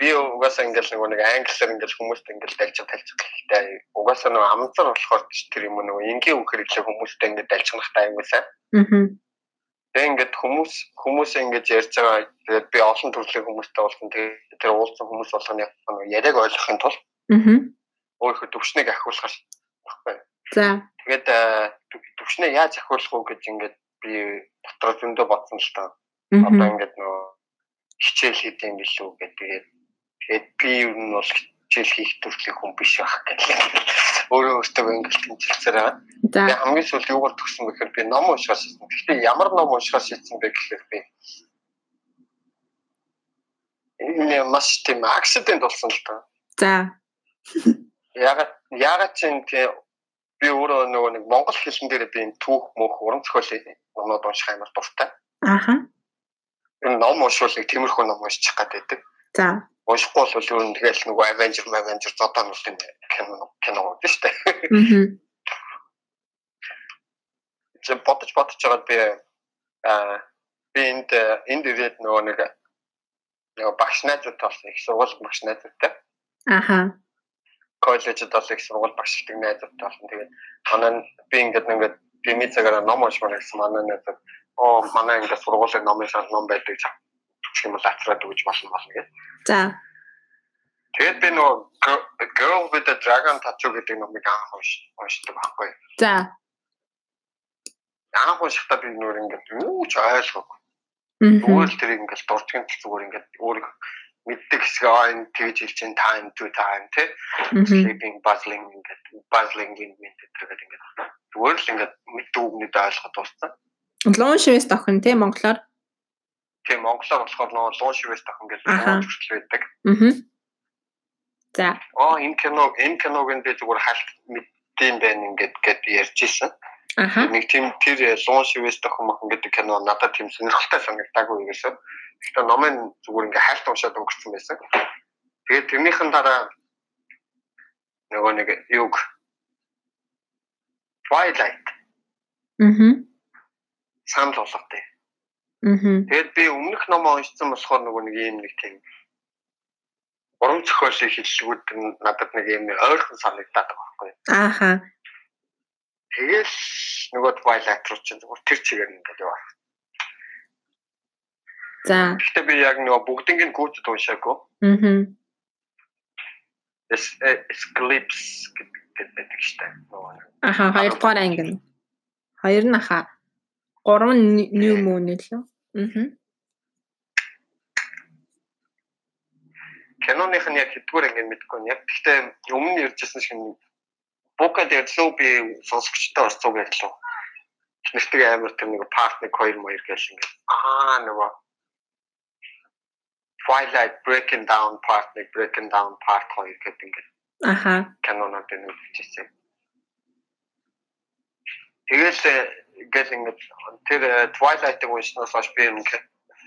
би угаасаа ингээл нөгөө нэг англиар ингээл хүмүүст ингээл дальчих талчих гэхдээ угаасаа нөгөө амцар болохоор тэр юм нөгөө энгийн үг хэрэглээ хүмүүстэй ингээд дальчих нахтай аюулсаа. Аа. Тэгээ ингээд хүмүүс хүмүүс ингээд ярьж байгаа тэгээд би олон төрлийн хүмүүстэй уулзсан тэгээд тэр уулзсан хүмүүс болгоны яриаг ойлгохын тулд Аа. өөрийнхөө төвшнийг ахиулах байхгүй. За. Тэгээд төвшнээ яаж ахиулах вэ гэж ингээд би дотор зөндөө бодсон л та. Одоо ингээд нөгөө хичээл хийх юм билүү гэдэг. Тэгээд би юу нь бол хичээл хийх төрлийн хүн биш байх гэдэг. Өөрөө өөртөө ингээд тэмцэлцээр байгаа. Би хамгийн сүүлд юугаар төгсөн гэхээр би ном уншихаас шийдсэн. Гэхдээ ямар ном уншихаас шийдсэн бэ гэхээр би энэ маш тийм акцидент болсон л та. За. Ягаад ягаад ч юм тий би өөрөө нөгөө нэг монгол хэлэн дээр би энэ түүх мөх уран зохиолын номнууд унших амар дуртай. Аха. Энэ ном уншуулыг тиймэрхүү ном уншчих гад байдаг. За. Уншихгүй бол ер нь тэгэл нөгөө Avenger, Avenger зодоо нүртэн кино кино гэдэг шүү дээ. Мгм. Чи бодож бодож байгаад би аа би энд энд ирээд нөгөө нэг нөгөө багш найзууд болсон их сургууль багш найзуудтай Аха. коллежид бол их сургууль багшилдаг найзууд болсон. Тэгээд манай нь- би ингээд ингээд би мэдээгээр ном уншмаар гэсэн манай найзууд оо манай ингээд сургуулийн номын шал ном байдаг гэх юм бол ацраад өгч болно болно гэдэг. За. Тэгээд би нөгөө Girl- with the Dragon Tattoo гэдэг номыг анх унш уншдаг байхгүй. За. Анх уншихдаа би нөгөө ингээд юу ч ойлгоогүй. Зүгээр л тэр ингээд дурдгийн зүгээр ингээд өөр мэддэг хэсэг аа энэ тэгж хэлж чинь time to time тий sleeping puzzling ингээд puzzling гин мэд гэдэг ингээд зүгээр л ингээд мэддэг үгнүүд ойлгоход дууссан. Луун шивэс тохин тий монголоор. Тийм монголоор болохоор нөгөө луун шивэс тах ингээд Аха. хүртэл байдаг. Мгм. За. Аа энэ кино энэ киног би зүгээр халт мэддэм байх ингээд гэд ярьж исэн. Аха. Нэг тийм тэр луун шивэс тах юм гэдэг кино надад тийм сонирхолтой санагдаагүй ерөөсөө. Гэхдээ номын зүгээр ингээд хальт уншаад өнгөрцөн байсан. Тэгээд тэрнийхэн дараа нөгөө нэг юг Twilight Мгм. санал болготой. Мгм. Тэгээд би өмнөх номоо уншсан болохоор нөгөө нэг юм нэг тийм урам зохиолын хэллэгүүд нь надад нэг юм ойрхон санагдаад байгаа байхгүй. Аха. Тэгэл нөгөө Twilight руу чинь зүгээр тэр чигээр ингээд яваа. За. Гэхдээ би яг нөгөө бүгднийг нь гүйцэд уншаагүй. Мгм. Эс Eclipse гэдэг штэ. Нэг. Аха, хоёрдугаар анги нь. Хоёр нь аха. Гурав нь new moon лөө. Мгм. Киноных нь яг хэдгээр анги мэдгүй нь яг. Гэхдээ өмнө нь ярьжсэн шиг Бука дэрлөө би сонсогчтой орцоо ярьлаа. Тэрнэртэг амар тэр нэг part 1 2 моёр гэж ингээд аа нөгөө Twilight breaking down part 1 breaking down part 2 гэдэг ингээд Аха. кинонод нэмчихсэн. Тэгэл гэл ингээд тэр э, Twilight-ыг уншсанаас хойш би ингээд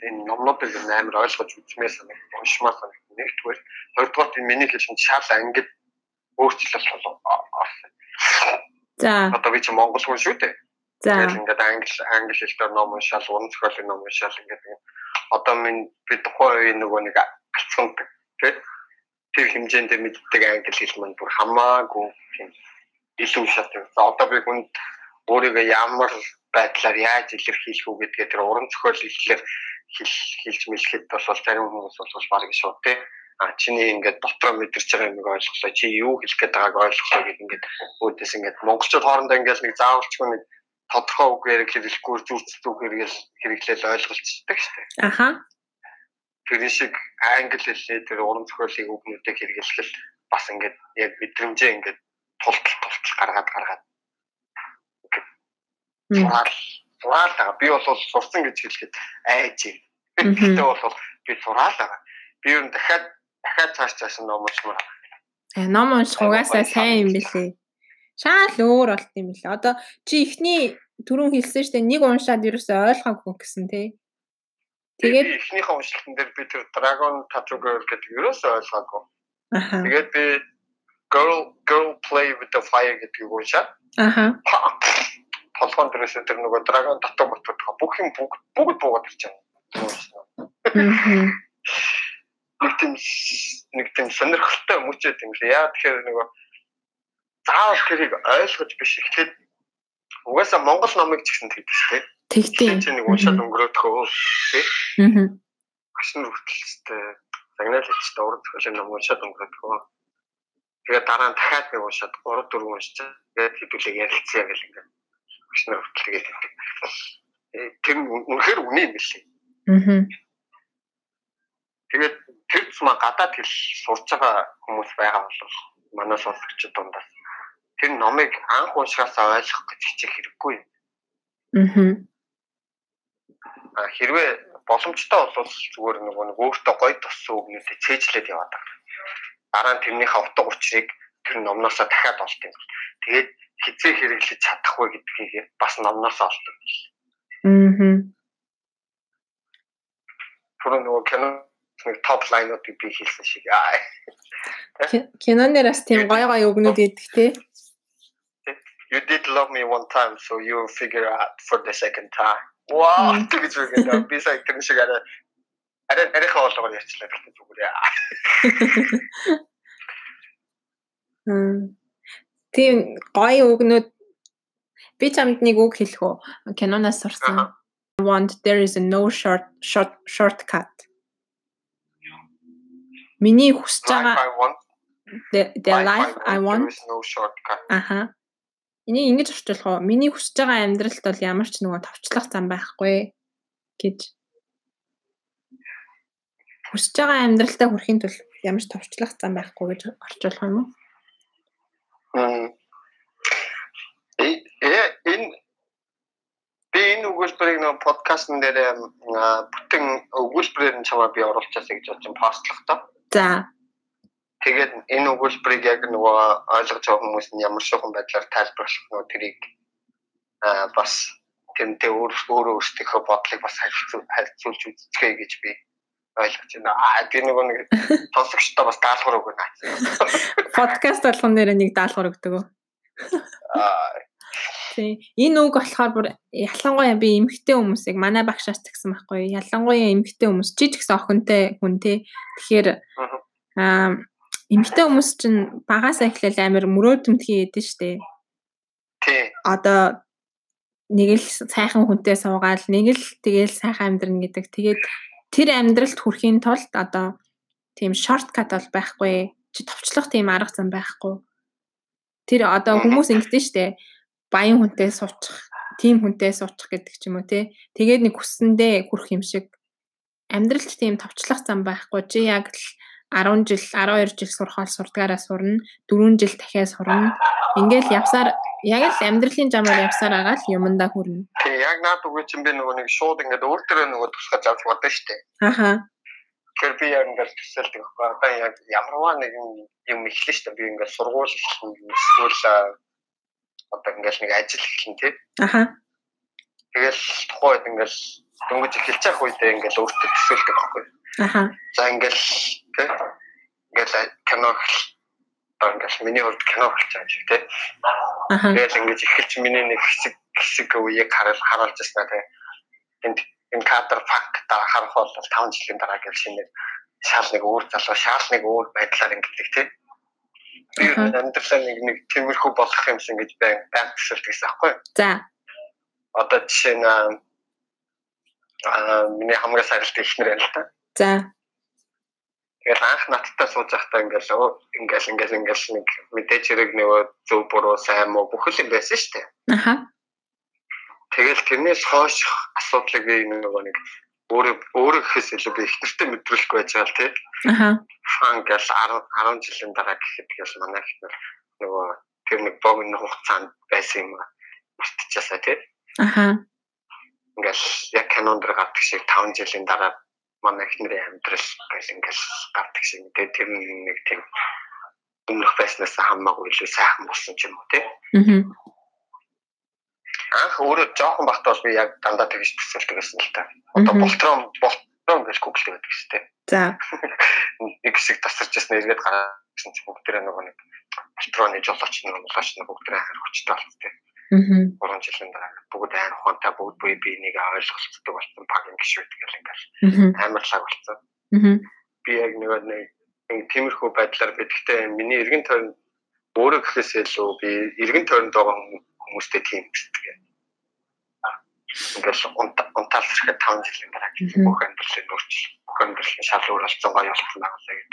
энэ номнуудыг амар ойлгож үзмээр санагд уншмаар санагд. Нэгдүгээр, хоёрдугаар энэ миний хэлсэн шал ангид өөрчлөлт болсон. За. Одоо би чи монгол хүн шүү дээ. За. Тэгэл ингээд англи англи хэлээр ном уншаал, уран зохиолын ном уншаал ингээд одоо минь би тухайн үеийн нөгөө нэг алцсан тий тэр хэмжээнд мэддэг англи хэл маань бүр хамаагүй тийм илүү шат. За одоо би хүнд өөрийгөө ямар байдлаар яаж илэрхийлэх үү гэдгээ тэр уран зохиол хэлээр хэл хэлж мэлэхэд бол зарим хүмүүс бол баг шууд тий а чиний ингээд дотроо мэдэрч байгаа юмыг ойлголоо чи юу хэлэх гээд байгааг ойлголоо гэх ингээд өөдөөс ингээд монголчууд хоорондоо ингээд нэг заавалчгүй нэг тодорхой үг хэрэглэхгүй зүрцдэг хэрэгэл хэрэглээл ойлголцдог шүү дээ. Аха. Тэр шиг англи хэлний тэр уран зохиолын үгнүүдийг хэрэглэхэл бас ингээд яг мэдрэмжээ ингээд тултал тултал гаргаад гаргаад Мм. сураал сураал байгаа. Би бол сурсан гэж хэлэхэд айж юм. Гэхдээ бол би сураал байгаа. Би ер нь дахиад дахиад цааш цааш ном уншмаар. Э, Ном унших угаасаа сайн юм билээ. Шаал өөр болт юм билээ. Одоо чи ихний түрүүн хэлсэн штэ нэг уншаад ерөөсөй ойлгоогүй гэсэн тий. Тэгээд эхнийхээ уншилтан дээр би тэр Dragon Tattoo Girl гэдэг ерөөсөө ойлгоогүй. аха. Тэгээд би Girl Girl Play with the Fire гэдгийг уншаад Аха. толгоон дээрээс тэр нөгөө Dragon Tattoo ботод бүх юм бүгд бүгд буугаад ирж байна. Нэг тийм нэг тийм сонирхолтой мөчөөд юм лээ. Яа тэгэхээр нөгөө заавал тэрийг ойлгож биш эхлээд угаасаа монгол номыг ч гэсэн тэгдэг шүү дээ. Тэгтийн. Чи нэг уншаад өнгөрөөдхөө тий. Мгм. Гашин хүртэлстэй загнаал ичтэй уран зохиолын ном уншаад өнгөрөөдхөө. Тэгээд дараа нь дахиад нэг уншаад 3 4 уншчихсан. Тэгээд хэдүүлээ ярилцъя гэл ингээд гашин хүртэлгээд. Э, Тэр үнэхээр үний юм билээ. Мгм. Тэгээд тэр цэма гадаад хэл сурч байгаа хүмүүс байгаа бол манай сонсогчид дундаас тэр номыг анх уншихаасаа ойлгох гэж хичээх хэрэггүй. юм. Мгм. А, Хэрвээ боломжтой бол зүгээр нөгөө нэг өөртөө гоё туссан үгнүүдэд цээжлээд яваад байгаа. Дараа нь тэрнийхээ утга учирыг тэр номноосоо дахиад олт юм. Тэгээд хизээ хэрэглэж чадах вэ гэдгийг бас номноос олдог. Мгм. Түрүү нөгөө кино нэг топ лайнуудыг би хэлсэн шиг. Аа. Ки- Кинон дээр бас тийм гой гой өгнүүд идэх те. You did love me one time so you figure out for the second time. Wow, Мм. тэгж үгээд би сая тэр шиг арай арай арайхаа болгоор ярьчлаа гэхдээ зүгээр. Мм. Тийм гой өгнүүд би чамд нэг үг хэлэх үү? Киноноос сурсан. I want there is a no short short shortcut. Миний хүсэж байгаа I want the, the life I want there is no shortcut. аха. Энийг ингэж орчуулах уу? Миний хүсэж байгаа амьдралд бол ямар ч нөгөө товчлох зам байхгүй гэж. Хүсэж байгаа амьдралтаа хүрэхин тулд ямар ч товчлох зам байхгүй гэж орчуулах юм уу? Мм. Э энэ би энэ өгүүлбэрийг нөгөө подкастн дээр бүтэн өгүүлбэрээр нь чамаа би оруулчихсан гэж бодсон постлох тоо. За. Тэгээд энэ өгүүлбэрийг яг нөгөө ойлгож байгаа хүмүүс нь ямар шугам байдлаар тайлбарлах нөгөө тэрийг аа бас тэмтэй өөр өөрөө өөрсдийнхөө бодлыг бас харилцуулж үздэхэй гэж би ойлгож байна. Аа би нөгөө нэг <laughs> сонсогчдоо бас даалгавар өгнө. Подкаст болгон дээр нэг даалгавар өгдөг үү? Аа Тийм. Энэ үг болохоор бүр ялангуяа би эмгтэй хүмүүсийг манай багшаас тэгсэн байхгүй. Ялангуяа эмгтэй хүмүүс гэсэн охинтой хүн те. Тэгэхээр аа эмгтэй хүмүүс чинь багаас эхлээл амар мөрөөдмтгий ядэн штэ. тий. Одоо нэг л сайхан хүнтэй суугаал, нэг л тэгээл сайхан амьдрна гэдэг. Тэгээд тэр амьдралд хүрэхийн тулд одоо тийм шорткат бол байхгүй. Чи товчлох тийм арга зам байхгүй. Тэр одоо хүмүүс ингэдэж штэ баян хүнтэй суучих, тийм хүнтэй суучих гэдэг ч юм уу те. Тэгээд нэг хүссэндээ хүрэх юм шиг амьдралд тийм товчлох зам байхгүй. Чи яг л 10 жил, 12 жил сурхаал сурдгаараа сурна, 4 жил дахиад сурна. Ингээл явсаар яг л амьдралын замаар явсаар агаал юмдаа хүрнэ. Тий яг наад үгүй чинь би нөгөө нэг шууд ингээд өөр төрөө нөгөө тусгаж авч бодсон шүү дээ. Аха. Тэгэхээр би яг ингээд төсөөлдөг байхгүй. Одоо яг ямарваа нэгэн юм эхлэн шүү дээ. Би ингээд сургууль эсвэл одоо ингээд нэг ажил эхлэн тий. Аха. Тэгэл тухайд ингээд дөнгөж эхэлж явах үедээ ингээд өөртөө төсөөлдөг байхгүй. Аха. За ингээд тий. Ингээд кино одоо ингээд миний хувьд кино эхэлж байгаа шиг тий. Тэгэл ингэж эхэлж миний нэг хэсэг хэсэг үеийг харуул харуулж ирсэн тий. Энд энэ кадр факт дараа харах бол 5 жилийн дараа гэл шинэ шаал нэг өөр залуу шаал нэг өөр байдлаар ингэдэг тий. Би амьдралаа нэг нэг тиймэрхүү болох юмсан гэж байн байн төсөлдөг гэсэн аахгүй. За. Одоо жишээ нь аа, миний хамгийн сарилт ихнэр байл та. За. Тэгэл анх надтай сууж байхдаа ингээл ингээл ингээл ингээл нэг мэдээж хэрэг нөгөө зөв буруу сайн муу бүх л юм байсан шүү дээ. Аха. Тэгэл тэрнээс хойш асуудлыг би нөгөө нэг өөрөө өөрөө гэхээс илүү би ихнэртэй мэдрүүлэхгүй байж байгаа л тий. Аха. Фан гэл 10 10 жилийн дараа гэхэд тэгэл манай ихнэр нөгөө тэр нэг богино хугацаанд байсан юм мартчихсаа тий. Аха. Ингээл яг канон дээр гардаг шиг 5 жилийн дараа манай ихнэрийн амьдрал гэл ингээл гардаг шиг тий тэр нэг тийм өмнөх байснаас хамаагүй илүү сайхан болсон ч юм уу тий. Мгм. анх өөрөө жоохон багтаа бол би яг дандаа тэгж төсөөлдөг гэсэн л та. Одоо болтрон болтрон гэж гуглдаг байдаг шүү дээ. За. <laughs> Нэг хэсэг тасарч ясна эргээд гараад гэсэн чинь бүгдээрээ нөгөө нэг болтроны жолооч нэг болооч нэг бүгдээрээ хайр хүчтэй болцтой. Мгм. 3 жилийн дараа бүгд айн ухаантай бүгд бие биенийг ойлголцдог болсон баг ингэ шүү тэгэл ингээл амарлаг болсон. Би яг нэг нэг тиймэрхүү байдлаар бидгтээ миний эргэн тойрон өөрөө гэхээс илүү би эргэн тойронд байгаа хүм- хүмүүстэй тийм гэдэг. Ингээл унтаалсрэхэд 5 жилийн дараа Мгм. бүх амьдралын өөрчлөлт, бүх амьдралын шал өөр болсон гоё болсон байгаа гэдэг.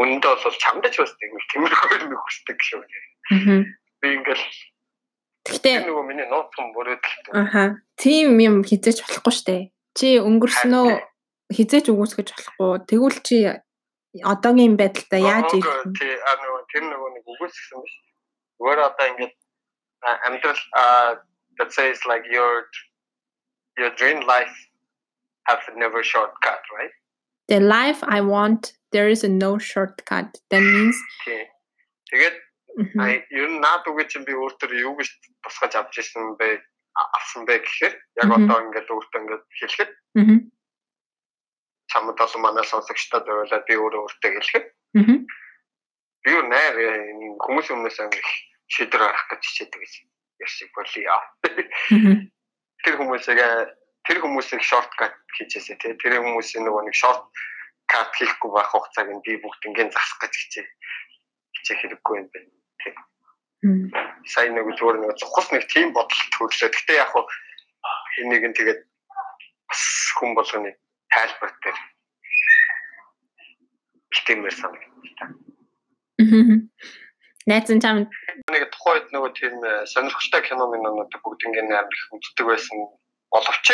Үнэндээ бол чамдаж бас тийм тиймэрхүү юм хүсдэг шүү. Би ингээл Гэхдээ нөгөө миний нууцхан бүрөөдөл. аха. Тийм юм хизээч болохгүй штэ. Чи өнгөрснөө хизээч үгүйсгэж болохгүй. Тэгвэл чи одоогийн байдалтай яаж ирэх вэ? Тий, а нөгөө тэр нөгөө нэг үгүйсгсэн биш. Зүгээр одоо ингээд амьдрал а, let's say it's like your your dream life have never shortcut, right? The life I want there is a no shortcut. That means. Тэгээд Мгм. А ер нь наад үгээ чинь би өөртөө юу гэж тусгаж авч ирсэн бэ авсан бэ гэхээр яг одоо ингээд өөртөө ингээд хэлэхэд чамд бол манай сонсогчдод ойлаад би өөрөө өөртөө хэлэхэд би юу нээр энэ хүмүүс өмнөөс их шийдвэр гаргах гэж хичээдэг гэсэн. Яшиг болио. Тэр хүмүүсийг тэр хүмүүсийг шорткат хийжээсэ тий. Тэр хүмүүсийн нөгөө нэг шорт кат хийхгүй байх хугацааг нь би бүгд ингээд засах гэж хичээ. Хичээх хэрэггүй юм байна. Мгм. Сайн нэг зүгээр нэг цухас нэг тийм бодол төрлөө. Гэтэ яг хуу энийг нь тэгээд бас хүн болгоны тайлбар дээр ихтэмээр санагдав. Мгм. Найз нь чам Нэг тухайд нөгөө тийм э, сонирхолтой кино минонууд бүгд ингээд амар их үздэг байсан боловч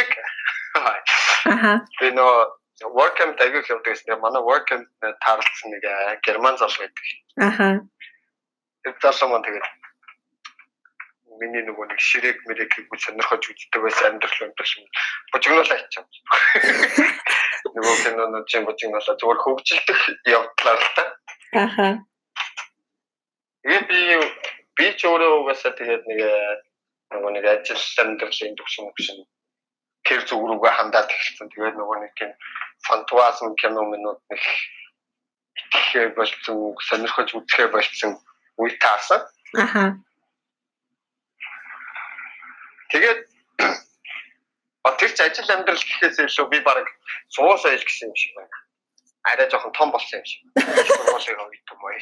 аха. би нөгөө work camp аягүй их явдаг гэсэн. Манай work camp таарлцсан нэг э, герман зал байдаг. Аха. Тэр залуу маань тэгээд миний нөгөө нэг ширээг мэрэг гэж сонирхож үздэг байсан амьдрал өндөр юм. Божигнуулаа <laughs> ичээ. Нөгөө кинонууд чинь божигнуулаа зүгээр хөгжилдөх явдлаар л та. Аха. Тэгээд би би ч өөрөө угаасаа тэгээд нэг нөгөө нэг ажил амьдралын төвшин төвшин тэр зүг рүүгээ хандаад эхэлсэн. Тэгээд нөгөө нэг тийм фантазм кино минут нэг итгэхээ болсон, сонирхож үзэхээ болсон үе таарсан. Аха. Тэгээд <clears throat> тэр ч ажил амьдрал гэхээс илүү би баг суусаа ил гэсэн юм шиг байна. Арай жоохон том болсон юм шиг. Сургуулийн үед юм уу.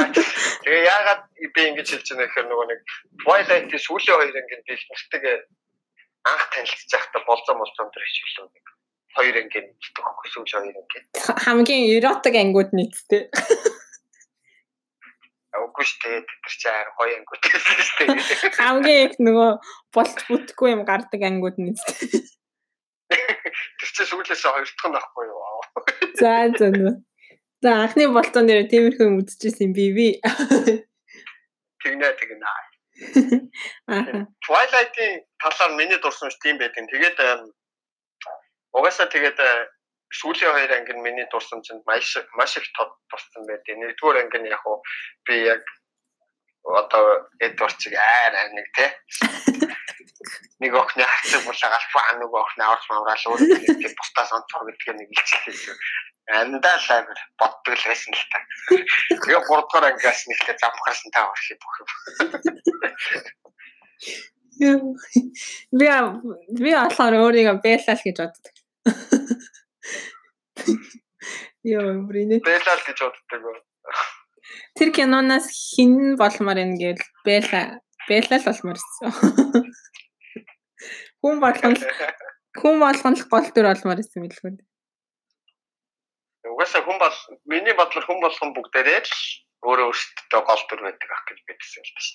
<laughs> Тэгээ яагаад би ингэж хэлж байна гэхээр нөгөө нэг Twilight-ийн сүүлийн хоёр их нэртэйгээ анх танилцж байхдаа болзон болзон тэр хичээлөө нэг хоёр мэддэг хөхгүй сүүлийн хоёр ингээд. Хамгийн эротик ангууд нийттэй. <laughs> Үгүй шүү дээ тэр чинь арай гоё ангууд гэсэн шүү дээ. Хамгийн их нөгөө болт бүтгүй юм гардаг ангууд нийттэй. Тэр чинь сүүлээс хоёр дахь нь ахгүй юу. За за нөө. За анхны болтон дээр тиймэрхүү юм үзчихсэн би би. Тэгнэ тэгнэ. Аха. Twilight-ийн талаар миний дурсан ш тийм байдаг. Тэгээд угаасаа тэгээд сүүлийн хоёр анги нь миний дурсан чинь маш маш их тод дурсан байдаг. Нэгдүгээр анги нь яг уу би яг одоо Эдвардчиг аа нэг те <laughs> нэг охины хацаг булаагаар фаа нэг охины аварч мавраал өөрөө нэг бусдаас онцгой гэдгээ нэг илчлээ. Андаа л амир боддог л байсан л та. Тэгээ гуравдугаар ангиас нэгтэй замхаас нь таа орхи бүх юм. Би би болохоор өөрийгөө бэлал гэж боддог. Йоо, брине. Бэлал гэж боддог. уу? Тэр киноноос хин болмоор юм гээл бэла бэлал болмоор ирсэн. Хүн болгон хүн болгон л гол төр болмоор ирсэн билгүй. Угаасаа хүн бол миний бодлоор хүн болгон бүгдээрээ л өөрөө өөрсдөө гол төр байдаг ах гэж бидсэн л байна.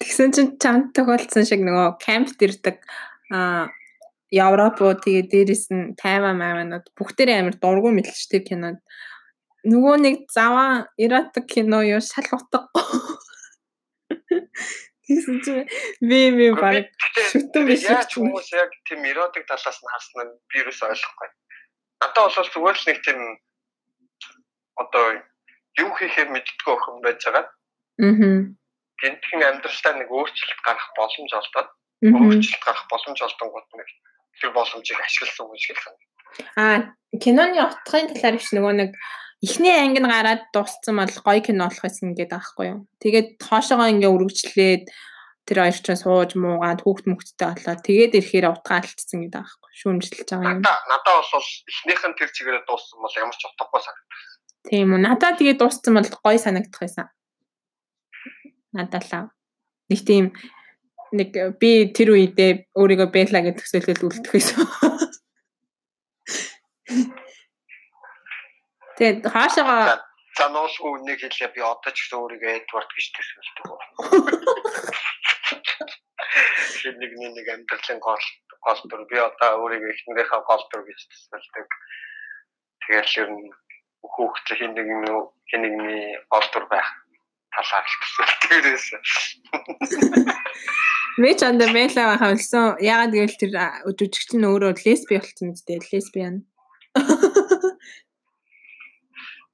Тэгсэн чинь чамд тохиолдсон шиг нөгөө кампт ирдэг а Европ уу тэгээ дээрэс нь Тайван майманууд бүгдээрээ амар дургу мэлж тэр кинонд нөгөө нэг заваа эротик кино юу шал утгагүй. <laughs> Тэгсэн чинь би би баг шүтэн биш ч юм. хүмүүс яг тийм эротик талаас нь харсан нь вирус ойлгохгүй. Надад бол зүгээр л нэг тийм одоо юу хийхээр мэддэггүй охин байж байгаа. Аа. Гэнтхэн амьдралдаа нэг өөрчлөлт гарах боломж олдоод өөрчлөлт гарах боломж олдонгууд нэг тэр боломжийг ашигласан хүн шиг л санагдав. Аа, киноны утгын талаар биш нөгөө нэг эхний анги нь гараад дууссан бол гоё кино болох гэсэн гэдэг аахгүй юу. Тэгээд хоошоогоо ингээ үргэлжлээд тэр хоёр ч сууж муугаад хүүхд мөхттэй болоод тэгээд ирэхээр утгаа алдсан гэдэг аахгүй. Шүүмжилж байгаа юм. Надаа надаа бол эхнийх нь тэр чигээрээ дууссан бол ямар ч утгагүй санагдав. Тийм үү. Надад тэгээд дууссан бол гоё санагдах байсан. Надалаа. Нэг тийм нэг би тэр үедээ өөрийгөө бэла гэж төсөөлөл үлдэх байсан. Тэгээд хаашаага За нуусгүй нэг хэлээ би одоо ч гэсэн өөрийгөө Эдвард гэж төсөөлдөг. Шин нэг нэг амьдралын гол гол төр би одоо өөрийгөө эхнэрийнхээ гол төр гэж төсөөлдөг. Тэгэл ер нь хүүхд хин нэг хин нэгний гол төр байх талаар л төсөөлдөгөөс. Мэ ч анда бэла хавлсан. Ягаад гэвэл тэр жүжигч нь өөрөө лесби болсон үстэй. Лесбиан. <laughs>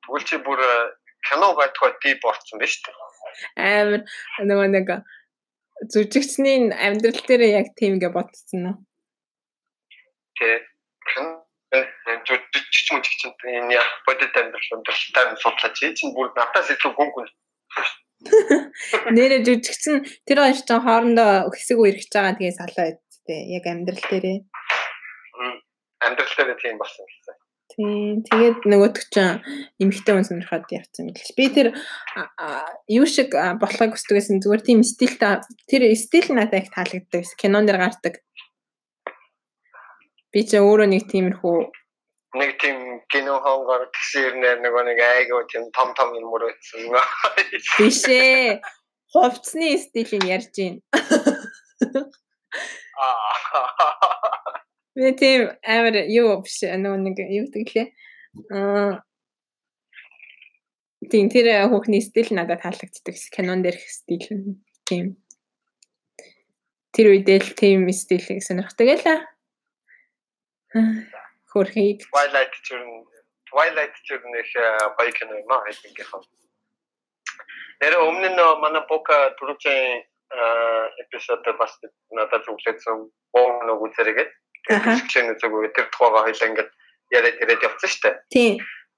Тэгвэл чи бүр э, кино байтугай дип орсон биз дээ. амар нөгөө нэг зүжигчний амьдрал дээр яг тийм гэ бодсон уу? Тэ. Жүжигч мужигч энэ яг бодит амьдрал амьдралтай нь судлаач. Чинь бүр надаас илүү гүн гүн. Нэрэ жүжигч нь тэр хоёр ч хоорондоо хэсэг үерхэж байгаа тэгээ салаа үсттэй. Яг амьдрал дээрээ. Амьдрал дээр тийм болсон гэсэн. Тийм. Тэгээд нөгөөдөг чинь эмхтэй хүн сонирхоод явцсан мэт л. Би тэр юу шиг болохыг хүсдэгсэн зүгээр тийм стилтэй тэр стил надад их таалагддаг. Кинон дэр гардаг. Би ч өөрөө нэг тиймэрхүү Нэг тийм кино хонгор тэгсэрнээр нөгөө нэг айгуу тийм том том юм мөрөөдсөн. биш ээ. Хувцсны стилийг ярьж байна. Аа. Би тийм амар юу биш нөгөө нэг юу гэдэг лээ. Аа Тийм тэр хүүхний стил надад таалагддаг. Кинон дээрх стил тийм. Тэр үедээ л тийм стилийг сонирхдаг байлаа. Хөрхийг Twilight ч юм Twilight ч юм нэг гоё кино юм аа ингээх. Тэр өмнө нь манай бока түрүүчийн эпизод бас надад зүглээсэн боо нэг үзэрэг. Тэгсэн зүгээр тэр тухайга хоёлаа ингээд яриад яриад явцсан шүү дээ. тийм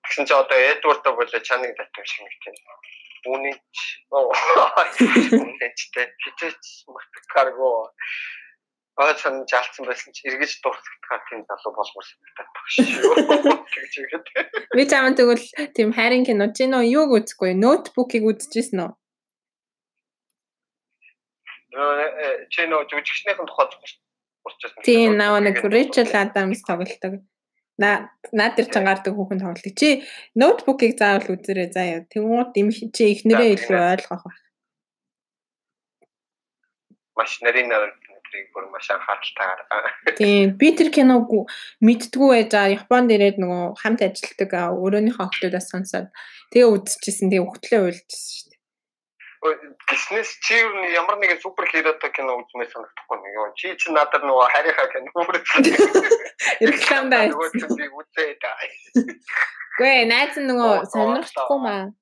Тэгсэн чи одоо Эдвардтай болоо чаныг татсан шиг нэг тийм. Үүний ч оо <laughs> үнэтэй хитэж Аа чан жаалцсан байсан чи эргэж дурсагдахаар тийм залуу болмоор санагдаад баг шүү. <laughs> Тэгж игээд. би чамд тэгвэл тийм хайрын кино чи нөө юуг үзэхгүй ноутбукийг үзчихсэн үү? Нөө чи нөө жүжигчнийхэн тухайд урчсан. Тийм наваа нэг Rachel Adams тоглолдог. На наад тэр чан гардаг хүүхэн тоглолдог. Чи ноутбукийг заавал үзэрэй заяа. Тэнгууд чи ихнэрээ илүү ойлгох байх. Маш нарийн нарыг бүр маш анхааралтайгаар. Тийм би тэр киног мэддгүү байж байгаа. Японд ирээд нөгөө хамт ажилладаг аа, өрөөнийхөө охтуудаас сонсоод тэгээ үзчихсэн. Тэгээ өгтлөө уйлжсэн шүү дээ. Гиснес чи ямар нэгэн супер хиротой кино үзмээр санагдахгүй нэг. Йоо, Чи чи надад нөгөө харийнхаа кино үзсэн. Рекламдаа Нөгөө чи үзээд ээ, найз нөгөө сонирхдаггүй маа.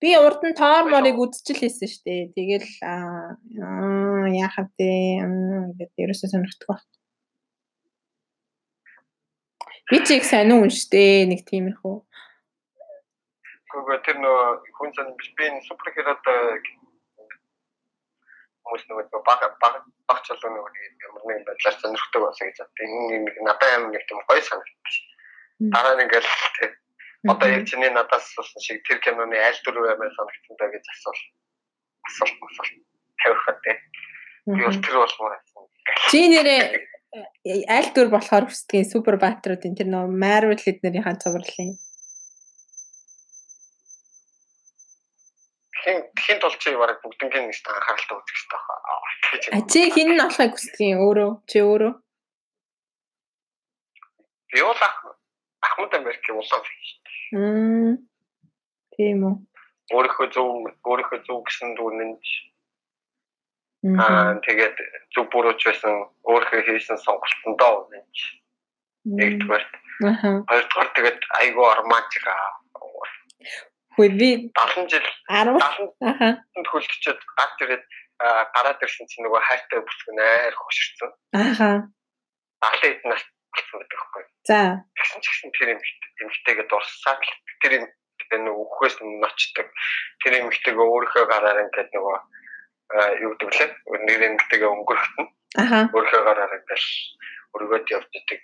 Би урд нь тоор морыг үзчихлээсэн шүү дээ. Тэгэл аа яахав дээ. Ингээд ерөөсөө сонирхдаггүй. Би ч их сайн уншдээ нэг тиймэрхүү. Гүг тэр нөгөө хүн сан биш би энэ супер хиротой хүмүүс нөгөө баг баг баг чулуу нөгөө ямар нэгэн байдлаар сонирхдаг болсон гэж боддог. Энэ нэг надад амар нэг тийм гоё санагдчих. Дараа нь ингээл одоо яг чиний надаас асуусан шиг тэр киноны аль дөрөв амар санагдсан даа гэж асуул. Асуулт асуулт тавихад тий. Би бол тэр болмоор байсан. Чи нэрээ э, аль дүр болохоор хүсдгийг супер баатруудын тэр нөгөө Marvel эднэрийн цувралын. Хин хин тул чи бараг бүгднгийн нэг анхааралтай үзэх хэрэгтэй. Тэгэж А чи хин нь болохыг хүсдгийг өөрөө чи өөрөө би бол ах Ахмад Америк улаан Мм. Тийм үү. өөрийнхөө зөв өөрийнхөө зөв гэсэн дүрнэнд Мгм. аа тэгээд зөв бурууч байсан өөрийнхөө хийсэн сонголтондоо үнэнч нэгдүгээр хоёрдугаар тэгээд айгүй аа Хөөе би 70 жил 10 70 аха. хөлтчихэд ирээд аа, гараад ирсэн чинь нөгөө хайртай бүсгэн айр хөшөрсөн Аха. 70 эд нас болсон гэдэг байхгүй. За. тэгсэн ч гэсэн тэр эмгтэйгээ дурсаад л тэр нөгөө үхээс ночдаг тэр эмгтэйгээ өөрийнхөө гараар ингээд нөгөө юу гэдэг лээ нэр эмгтэйгээ өнгөрөхтөн Аха. өөрийнхөө гараар ингээл өргөд явж идэг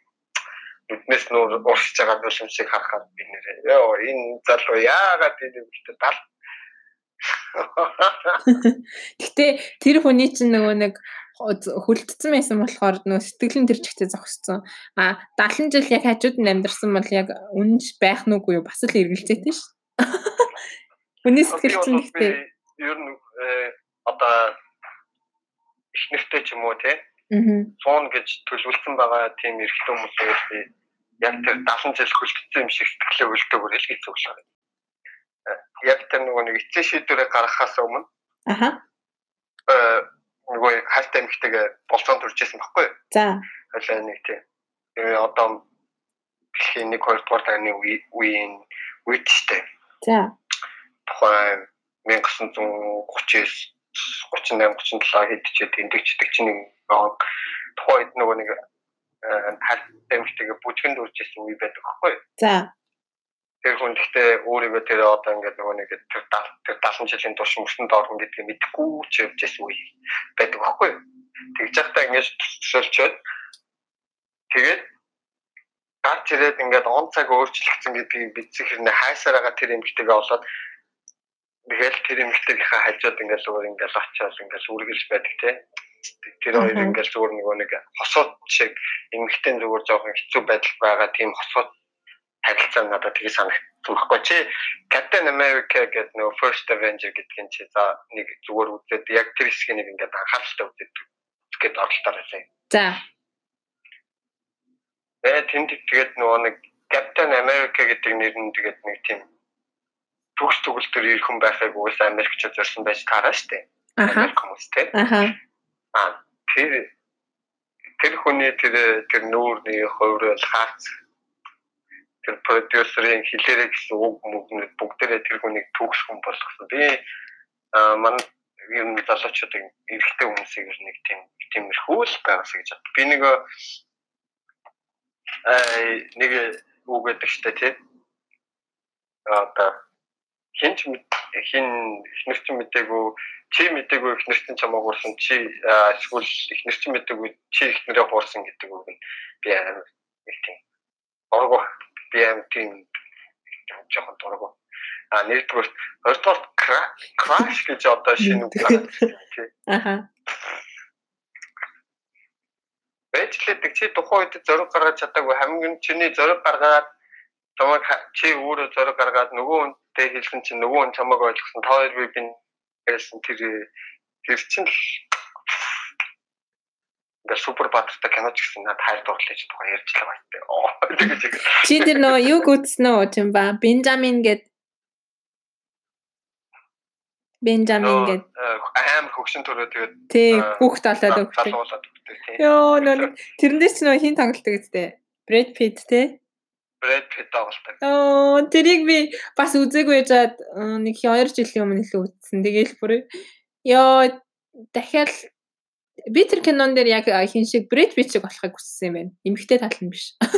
нүднээс нуур урсж байгаа нүшимсийг харахад би нэрээ ёо энэ залуу яагаад энэ эмгтэй дал Гэтэ тэр хүний чинь нөгөө нэг хөлдсөн байсан болохоор нөгөө сэтгэл нь тэр чигтээ зогссон. А 70 жил яг хажууд нь амьдарсан бол яг үнэнч байх нүггүй юу? Бас л эргэлзээтэй ш. Хүний сэтгэл чинь гэтээ. ер нь э, одоо ихнэртэй ч юм уу те суун гэж төлөвлөсөн байгаа тийм эрэгтэй хүмүүсээс би яг тэр 70 жил хөлтсөн юм шиг сэтгэлээ өлтөөгөр л хэцүүглээ. Яг тэр нөгөө нэг эцсийн шийдвэрээ гаргахаас өмнө Аха. э, нөгөө хайртай эмэгтэйгээ болцоон төржсэн баггүй? За. Хойлоо нэг тийм. Тэгээ одоо дэлхийн 1 2 дугаар таны үе үеийн үед штэ. За. Тухайн 1939 38 37 хэд ч тэмдэгчдэг чинь нэг тухайд нөгөө нэг харт эмхтэйгээ бүжгэнд үрж исэн үе байдаг аахгүй. За. Тэр хүн гэхдээ өөрийгөө тэр одоо ингээд нөгөө нэг тэр тэр 70 жилийн турш мөрсөнд орхон гэдгийг мэдэхгүй ч явж исэн үе байдаг аахгүй. Тэгж явахдаа ингээд төсөөлчөөд тэгээд гарч ирээд ингээд он цаг өөрчлөгдсөн гэдгийг бидсэх хэрнээ хайсаар байгаа тэр эмгтэйгээ олоод тэгэл тэр эмгтэйгийнхаа хажууд ингээд зүгээр ингээд очиод ингээд үргэлж байдаг те тэр хоёр ингээд зүгээр нөгөө нэг хосууд шиг эмгтэн зүгээр жоохон хэцүү байдал байгаа тийм хосууд харилцаа надад тгий санагдсан байхгүй чи Captain America гэдэг нөгөө First Avenger гэдгийг чи за нэг зүгээр үзээд яг тэр хэсгийг нэг ингээд анхааралтай үзээд гээд оролдоор байсан. За. Тэгээ тэнд тэгээд нөгөө нэг Captain America гэдэг нэр нь тэгээд нэг тийм төгс төгөлтөр ирэх хүн байхыг уус Америкчууд зорьсон байж таараа штэ. Аха. Хүмүүс те. Аха. Аа тэр тэр хүний тэр тэр нүүрний хувирал хаац тэр продюсерийн хэлээрээ гэсэн үг мөгнөд бүгдээрээ тэр хүнийг төгс хүн болгосон. Би аа ман юм залуучуудын эрэгтэй хүмүүсийг нэг тийм тиймэрхүү л байгаас гэж бод. Би нэг аа нэг үг гэдэг штэ тий. Одоо хин ч хин эхнэр чинь мэдээгүй чи мэдээгүй эхнэр чинь чамаа гурсан чи эсвэл эхнэр чинь мэдээгүй чи эхнэрээ гурсан гэдэг үг нь би амар нэг тийм орго тийм жоохон дургу. А нэгдүгээр хоёрдугаар краш гэж одоо шинэ үг гараад тий. Аха. Бэжлэдэг чи тухайн үед зөрөг гаргаж чадаагүй. Хамгийн чиний зөрөг гаргаад чамайг чи өөрөө зөрөг гаргаад нөгөө хүнтэй хэлсэн чинь нөгөө хүн чамайг ойлгосон. Та хоёр би бин гэсэн тэр тэр чинь л ингээ супер баатартай кино ч гэсэн надад хайр дурлаж тухай ярьж л юм. Тэгэж Чи тэр нөгөө юг үзсэн үү юм ба? Бенджамин гэд Бенджамин гэд амар хөгшин төрөө тэгээд тий Аа, хүүхд олоод өгдөг. Йоо нөө тэрнээс ч нөгөө хин тоглолдог үстэй. Брэд Питт тий. Брэд Питт тоглолдог. Оо тэрийг би бас үзээгүй жаад э, нэг 2 жилийн өмнө л үзсэн. Тэгээл бүр ёо дахиад би тэр кинон дээр яг хин шиг Брэд Питт шиг болохыг хүссэн юм байна. Эмэгтэй тал нь биш. <laughs>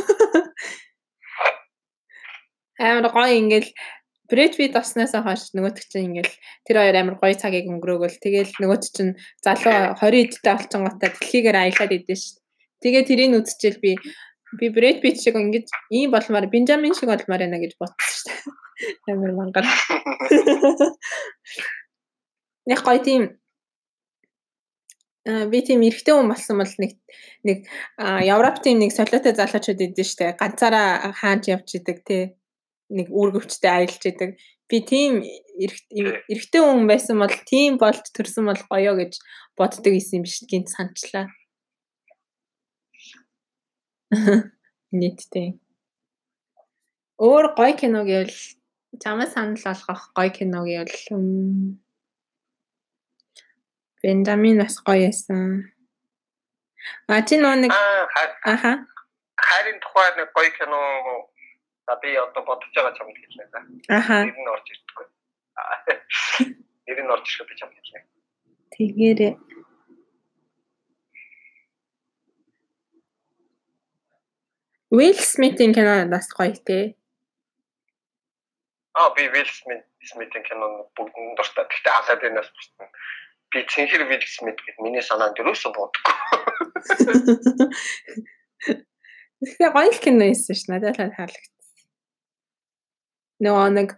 Амар гоё ингээл Брэд Питт осносоо хойш нөгөөт чинь ингээл тэр хоёр амар гоё цагийг өнгөрөөгөл тэгэл нөгөөт чинь залуу 20 эдтэй болчинготой дэлхийгээр аялаад идэв ш. Тэгээ тэрийг үзчихэл би би Брэд Питт шиг ингэж ийм болмаар Бенджамин шиг болмаар байна гэж бодсон ш. <laughs> Амар мангар. Яг <laughs> гоё тийм би тийм эрэгтэй хүн болсон бол нэг нэг Европ тийм нэг солиотой залуучууд идэв штэ ганцаараа хаанч явж идэг те нэг үүргэвчтэй аялж идэг. Би тийм эрэг- Тий. эрэгтэй хүн байсан бол тийм болж төрсөн бол гоё гэж боддог исэн юм биш гинт санчлаа. <laughs> Нийтдээ өөр гоё кино гэвэл чамаас санал болгох гоё кино гэвэл Бенджамин бас гоё байсан. А чи нөө нэг аха хайрын тухай нэг гоё кино за би одоо бодож байгаа юм хэлнэ за. аха Нэр нь орж ирдэггүй. Нэр нь орж ирэхэд би ч юм хэлнэ. тэгээрээ Will Smith-ийн кино бас гоё те. Аа би Will Smith Smith-ийн кино бүгд дуртай. Гэхдээ халаад энэс бусна. Би цэнхэр Will Smith гэдэг миний санаанд юусоо бодохгүй. Тэгэхээр гоё л кино байсан ш надад л таалагдсан. Нөгөө нэг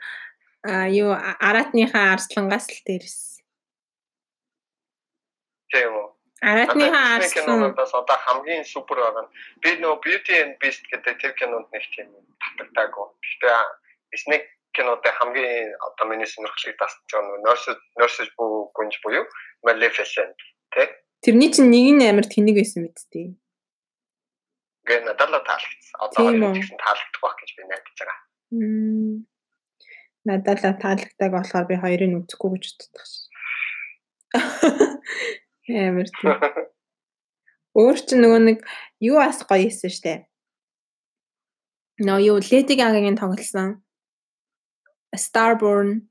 а юу аратныхаа арслангаас л дээрс. Тийм үү. Аратныхаа арслан кинонуудаас одоо хамгийн супер байгаа би нөгөө Beauty and Beast гэдэг тэр кинонд нэг тийм татагдаагүй. Гэхдээ Disney кинотой хамгийн одоо миний сонирхлыг тасч байгаа нөгөө Nurse Nurse буу гүнж буюу Maleficent тий. тэрний чинь нэг нь амар тэнэг байсан мэт дээ. Гэ надад таалагдсан. Одоо хоёр үү. гэсэн таалагдах байх гэж би найдаж байгаа. Мм. Надад таалагдаг болохоор би хоёрыг үзэхгүй гэж боддог ш. <laughs> Амар тийм. <laughs> Өөр чинь нөгөө нэг юу бас гоё исэн штэ. Нөө юу Lady Gaga-гийн тоглосон. Starborn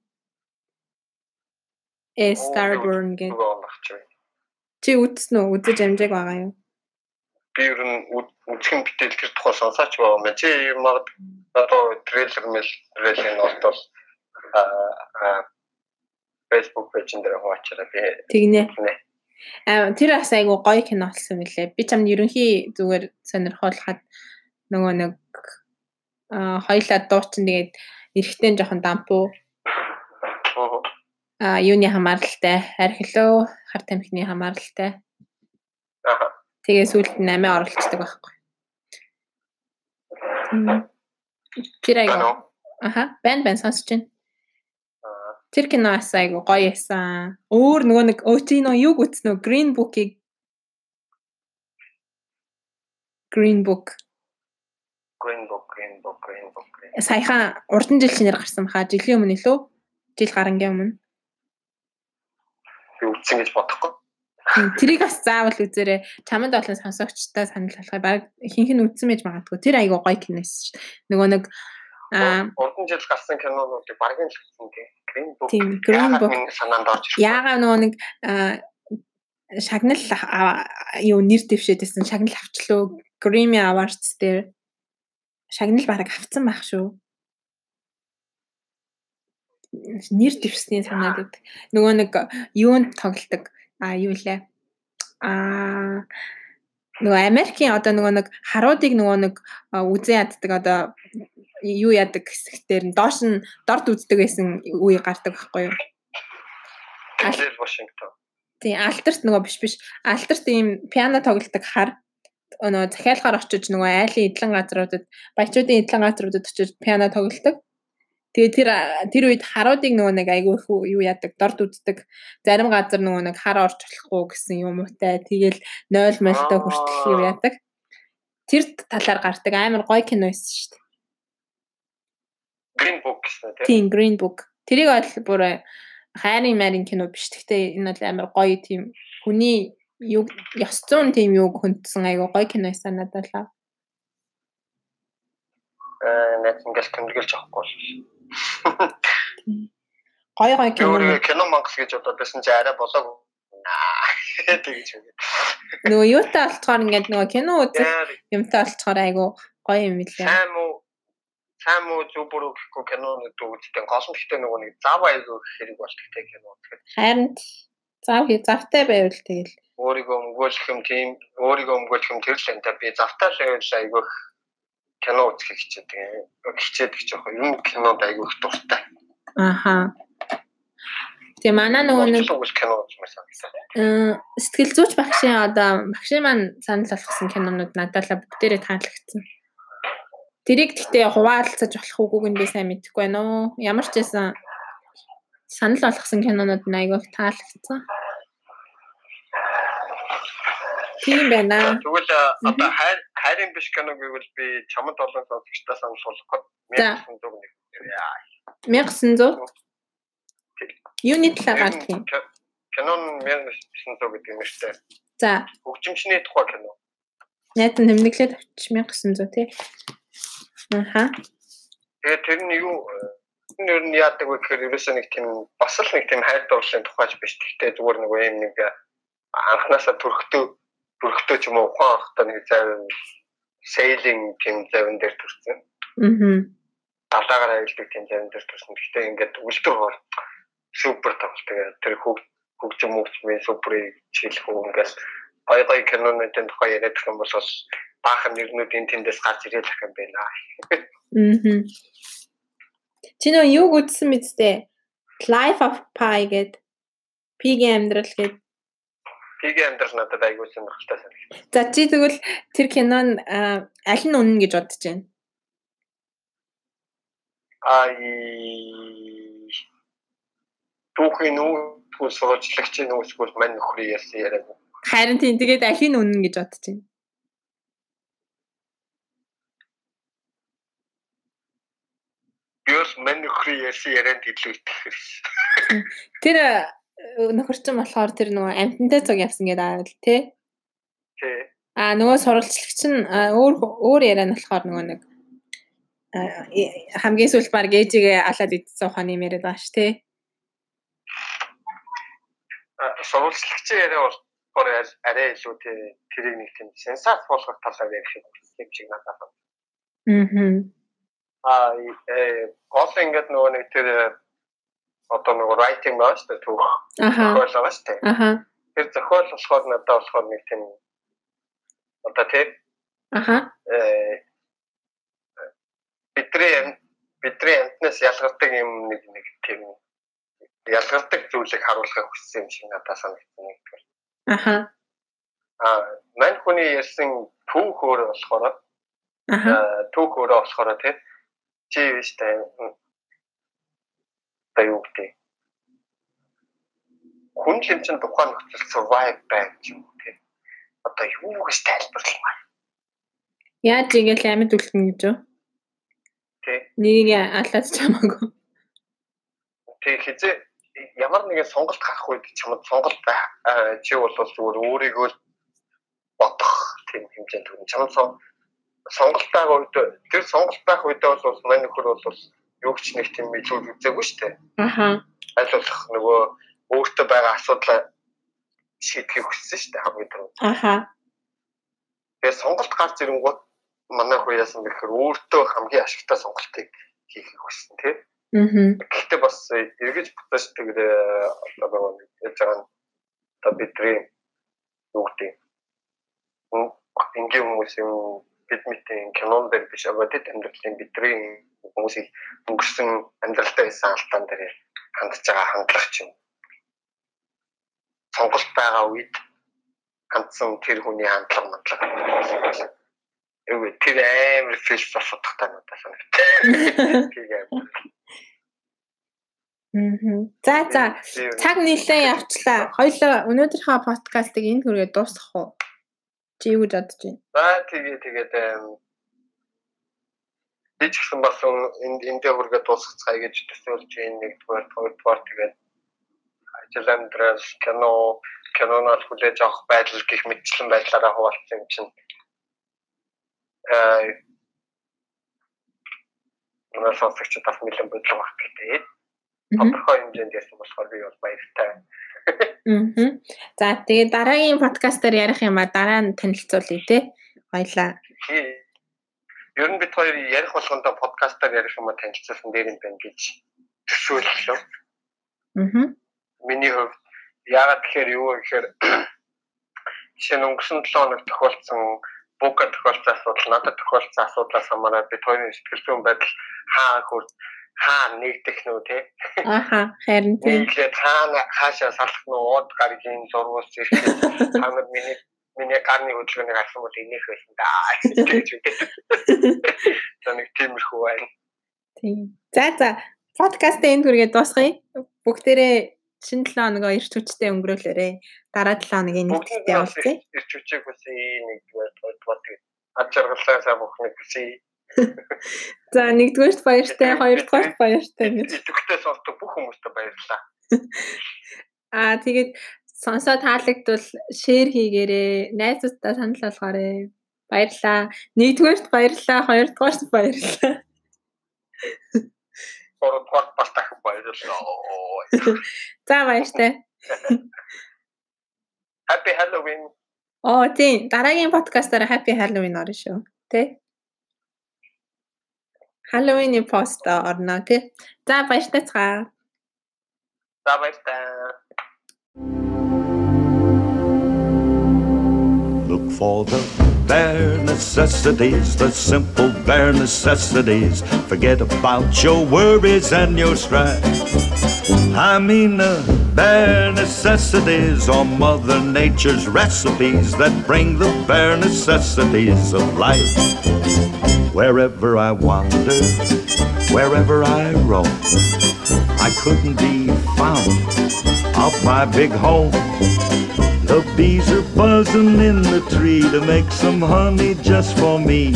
A Starborn гэдэг. Чи үзсэн үү? Үзэж амжааг байгаа юу? Би ер нь үз- үзхэн битэл тэр тухай сонсооч байгаа юм. Чи магад одоо трейлер мэл трейлерын олтол а Facebook пэйжэн дээр хуваачаарай би Тэгнэ. нэ. Аа тэр бас айгу гоё кино болсон мөлий. Би чамд ерөнхий зүгээр сонирхуулахад нөгөө нэг аа хоёлаа дуучин тэгээд эрэхтэн жоохон дампуу Аа. Аа юуны хамааралтай, архилөө, хар тамхины хамааралтай. Аа. Тэгээ нь амиа оролцдог байхгүй. Мм. Тэр Ano? аха байн байн сонсож байна. Тэр кино бас айгу гоё эсэн. Өөр нөгөө нэг өөчино юг үтсэн үү? Green Book-ийг Green Book Green book, green book, green book. саяхан урдан жил шинээр гарсан баха. Жилийн өмнө лөө? Жил гарангийн өмнө. Би үтсэн гэж бодохгүй. Тэрийг бас заавал үзээрэй. Чамд болон сонсогчтой санал болгоё. Бараг ихэнх нь үзсэн байж магадгүй. Тэр айгу гоё кино эсэж шүү. Нөгөө нэг аа Урдан жил гарсан кинонуудыг баргийн л гэсэн тийм. Green book. тийм Green Book санаанд орж ирсэн. яагаад нөгөө нэг аа, шагнал юу нэр дэвшээдсэн шагнал авчлаа Grammy Awards дээр шагнал бараг авцсан байх шүү. Нэр дэвшсний санаад байд. Нөгөө нэг юунд тоглолдог а юу лээ. А нөгөө Америкийн одоо нөгөө нэг харуудыг нөгөө нэг үзэн яддаг одоо юу яадаг хэсэгтэр нь доош нь дорд үздэг байсан үе гардаг байхгүй юу? Denzel Washington. Тийм алтарт нөгөө биш биш. Алтарт ийм пиано тоглодог хар нөгөө захиалгаар очиж нөгөө айлын эдлэн газруудад баячуудын эдлэн газруудад очиж пиано тоглодог. Тэгээ тэр тэр үед харуудыг нөгөө нэг айгүй их юу яадаг дорд үздэг. Зарим газар нөгөө нэг хар орж болохгүй гэсэн юм uuтай. Тэгээл 0 мөлтөө хүртэл юу яадаг. Тэр талаар гардаг амар гоё кино байсан шүү дээ. Green book гэсэн тийм. Green Book. Тэрийг бол бүр хайрын марийн кино биш. Гэхдээ энэ бол амар гоё тийм хүний юу ёс зүйн тийм юуг хүндсэн айгу гоё кино байсан надад л. Э нэг ингээл тэмдэглэж авахгүй <laughs> Би өөрөө кино. кино мангас гэж бодоод байсан чи арай болоог <laughs> тэгж үгүй. Нөгөө юутай болцохоор ингээд нөгөө кино үзэх юмтай болцохоор айгу гоё юм лээ. сайн уу сайн уу зүг бүрүү гэхгүй кинонууд үздэг. Гол нь гэхдээ нөгөө нэг зав аягүй хэрэг болдог те кино үзэхэд. Харин зав завтай байвал тэгэл. Өөрийгөө өмгөөлөх юм тийм өөрийгөө өмгөөлөх юм тэр л энэ би завтай л байвал аягүй кино үзэх хичээдэг. Хичээдэг ч яах юм кинонд аягүй их дуртай. Аха. Тэгээ манай нөгөө нэг. Э, сэтгэл зүйч багшийн одоо багшийн маань санал болгосон кинонууд надад бүгдээрээ таалагдсан. Тэрийг гэхдээ хуваалцаж болох үгүйг нь би сайн мэдэхгүй байна уу. Ямар ч байсан санал болгосон кинонууд нь айгүй таалагдсан. Тийм байна. Тэгвэл а, одоо хайр хайрын биш кино гэвэл би чамд олон сонсогчдоо санал болгох гээд За. 1901 яа. 1900 Юуны талаар гардаг юм? Кинон 1900 гэдэг юм шүү дээ. За, Хөгжимчний тухай кино. найд нь нэмэглээд авчих 1900 тий. Аха. Тэгээд тэр нь юу энэ ер нь яадаг вэ гэхээр ерөөсөө нэг тийм бас л нэг тийм хайр дурлалын тухайч биш. Гэхдээ зүгээр нэг юм нэг анханасаа төрхтөө төрхтөө ч юм уу ухаан анхтаа нэг завин sailing тийм завин дээр төрсөн. Мгм. далаагаар аялдаг тийм завин дээр төрсөн. Гэхдээ ингээд үлдэр бол супер тоглолт. Тэр хөг хөгжим хөгжмийн суперыг чийлэх үү ингээд гой гой кинонуудын тухай яриад их юм бол бас баахан нэрнүүдийн тэндээс гарч ирэл ах юм байна. Мгм. Чи нөө юуг үзсэн мэт дээ? Life of Pi гэд Пигийн амьдрал гэд. Тигийн амьдрал надад аягүй сонирхолтой санагдав. За чи тэгвэл тэр кинон а, аль нь үнэн гэж бодож байна? Ай түүхийн нүүггүй сурвалжлагчийн нүүсгүй мань нөхрийн яасан яриад. Харин тийм тэгээд аль нь үнэн гэж бодож байна? Бол мань нөхрийн яасан ярианд илүү итгэх хэрэг. Тэр нөхөрчин болохоор тэр нөгөө амтантай цуг явсан гэдэг аа л тий. Тий. А нөгөө сурвалжлагч нь өөр өөр яриа нь болохоор нөгөө нэг хамгийн сүүлд баг ээжигээ алаад идсэн ухааны юм яриад байгаа ш тий. сурвалжлагчийн яриа бол гор арай илүү тий тэрийг нэг тийм сенсац болгох талаар ярих юм шиг надад байна. Аа. А э гол ингээд нөгөө нэг тэр одоо нөгөө writing нөөс тэ түүх зохиол байгаа шүү дээ. Аха. Тэр зохиол болохоор надад болохоор нэг тийм одоо тий Аха. э бидний бидний амтнаас ялгардаг юм нэг нэг тийм ялгардаг зүйлийг харуулахыг хүссэн юм шиг надад санагдсан нэг тэр. Аха. А мань хүний ярьсан түүх өөр болохоор Аха. а, түүх өөрөө болохоор тий чи биш тэ таю гэдэг. Хүн л юм чин тухайн нөхцөл survive байх юм тий. Одоо юу гэж тайлбарлах Яаж игээл амьд үлдэн гэж үү? тий. Нэрийг алаад чамаагүй. Тэг хизээ ямар нэгэн сонголт гарах үед чамд сонголт байх чи бол зүгээр өөрийгөө бодох тийм хэмжээнд төрн чамд сон- сонголт байх үед тэр сонголт байх үедээ бол мань нөхөр бол юу ч нэг тийм илүү үзээгүй шүү дээ. Аха. аль болох нөгөө өөртөө байгаа асуудлаа шийдэхийг хүссэн шүү дээ хамгийн түрүү. Аха. Тэгээд сонголт гарч ирэнгүүт манай хүү яасан гэхээр өөртөө хамгийн ашигтай сонголтыг хийхийг хүссэн тийм. Мгм. Гэхдээ бас эргэж буцааж тэр одоо нөгөө нэг яаж байгаа нь одоо бидний юу гэдэг нь ингийн хүмүүсийн бид мэтийн кинон дээр биш аваад амьдралын бидний хүмүүсийг өнгөрсөн амьдралтай байсан алдаан дээр хандж байгаа хандлага ч юм. Сонголт байгаа үед хандсан тэр хүний хандлага мандлага. Вэ? Тэр амар философитой надад санагдав. Тэр амар. За за цаг нэлээд явчлаа. Хоёлоо өнөөдрийнхөө подкастыг энд хүргээ дуусгах уу? Чи юу гэж бодож байна? За тэгээ тэгээд би ч гэсэн бас энд эндээ хүргээ дуусгацгаая гэж төсөөлж байна. Нэгдүгээр, хоёрдугаар тэгээд ажил амьдрал, кино, киноноос хүлээж авах байдал гих мэтчлэн байдлаараа хуваалцсан юм чинь. Аа манай сонсогчдод бас нэлээд бодлого багт гэдэг. Тодорхой хэмжээнд ярьсан болохоор би бол баяртай. Мгм. За тэгээ дараагийн подкастаар ярих юм а дараа нь танилцуулъя те. Тий. Ер нь бид хоёр ярих болгондоо подкастаар ярих юм а танилцуулсан дээр юм байна гэж төсөөллөө. Мгм. Миний хувьд яагаад тэгэхээр юу гэхээр <clears throat> жишээ нь өнгөрсөн 7 хоног тохиолдсон бука тохиолдсон асуудал надад тохиолдсон асуудлаас хамаараад бид хоёрын сэтгэл зүйн байдал хаа хөр хаа нэгдэх нү те Аха харин тийм. нийлээд хаана хаашаа салах нь ууд гаргийн зурвуулж ирэхэд та нар миний миний гарны хөдөлгөөнийг авсан бол энийх байсан да гэж үгээд. За нэг тиймэрхүү байна. Тийм. За за подкастаа энд хүргээ дуусгая. Бүгдээрээ шинэ 7 хоногоо ирч хүчтэй өнгөрөөлөөрэй. Дараа 7 хоногийн уулзъя. ирч үчиг хүсье нэгдүгээр хоёрдугаар тэгээд ад жаргалаа сайн бүхнийг хүсье. За нэгдүгээрт баяртай, хоёрдугаарт баяртай гэж. Идэвхтэй сонсдог бүх хүмүүстээ баярлалаа. <laughs> Аа тэгээд сонсоо таалагдвал шеэр хийгээрэй. Найзуудтай санал болгоорой. Баярлаа. Нэгдүгээрт баярлаа, хоёрдугаарт баярлаа. <laughs> Гуравдугаар бас дахин баярлалаа. <laughs> За баяртай. Happy Halloween. Оо тийм дараагийн подкастаараа happy halloween орно шүү. Тэ? Halloween postordnage. Dabei steht Dabei Look for the bare necessities, the simple bare necessities. Forget about your worries and your strife. I mean, uh, bare necessities are Mother Nature's recipes that bring the bare necessities of life. Wherever I wander, wherever I roam, I couldn't be found off my big home. The bees are buzzing in the tree to make some honey just for me.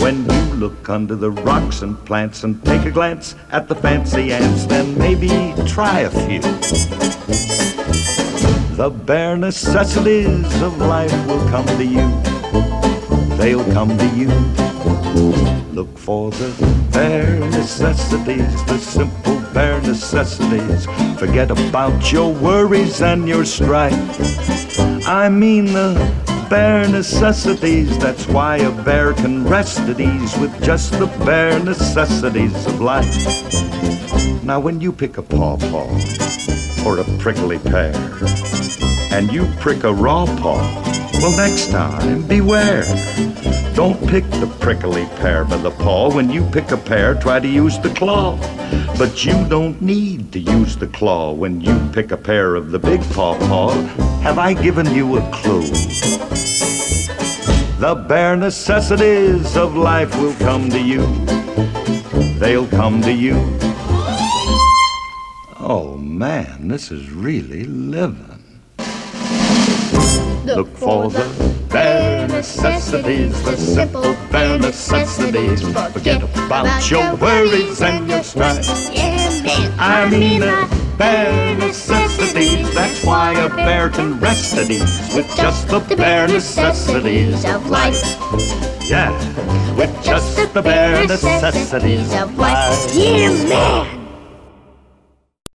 When you look under the rocks and plants and take a glance at the fancy ants, then maybe try a few. The bare necessities of life will come to you. they'll come to you. Look for the bare necessities, the simple bare necessities. Forget about your worries and your strife. I mean the bare necessities. That's why a bear can rest at ease with just the bare necessities of life. Now, when you pick a pawpaw or a prickly pear, and you prick a raw paw, well, next time, beware. Don't pick the prickly pear by the paw. When you pick a pear, try to use the claw. But you don't need to use the claw when you pick a pear of the big paw paw. Have I given you a clue? The bare necessities of life will come to you. They'll come to you. Oh man, this is really living. Look for the bare necessities, the simple bare necessities. Forget about your worries and your strife. I mean the bare necessities. That's why a bear can rest at ease with just the bare necessities of life. Yeah, with just the bare necessities of life. Yeah, man.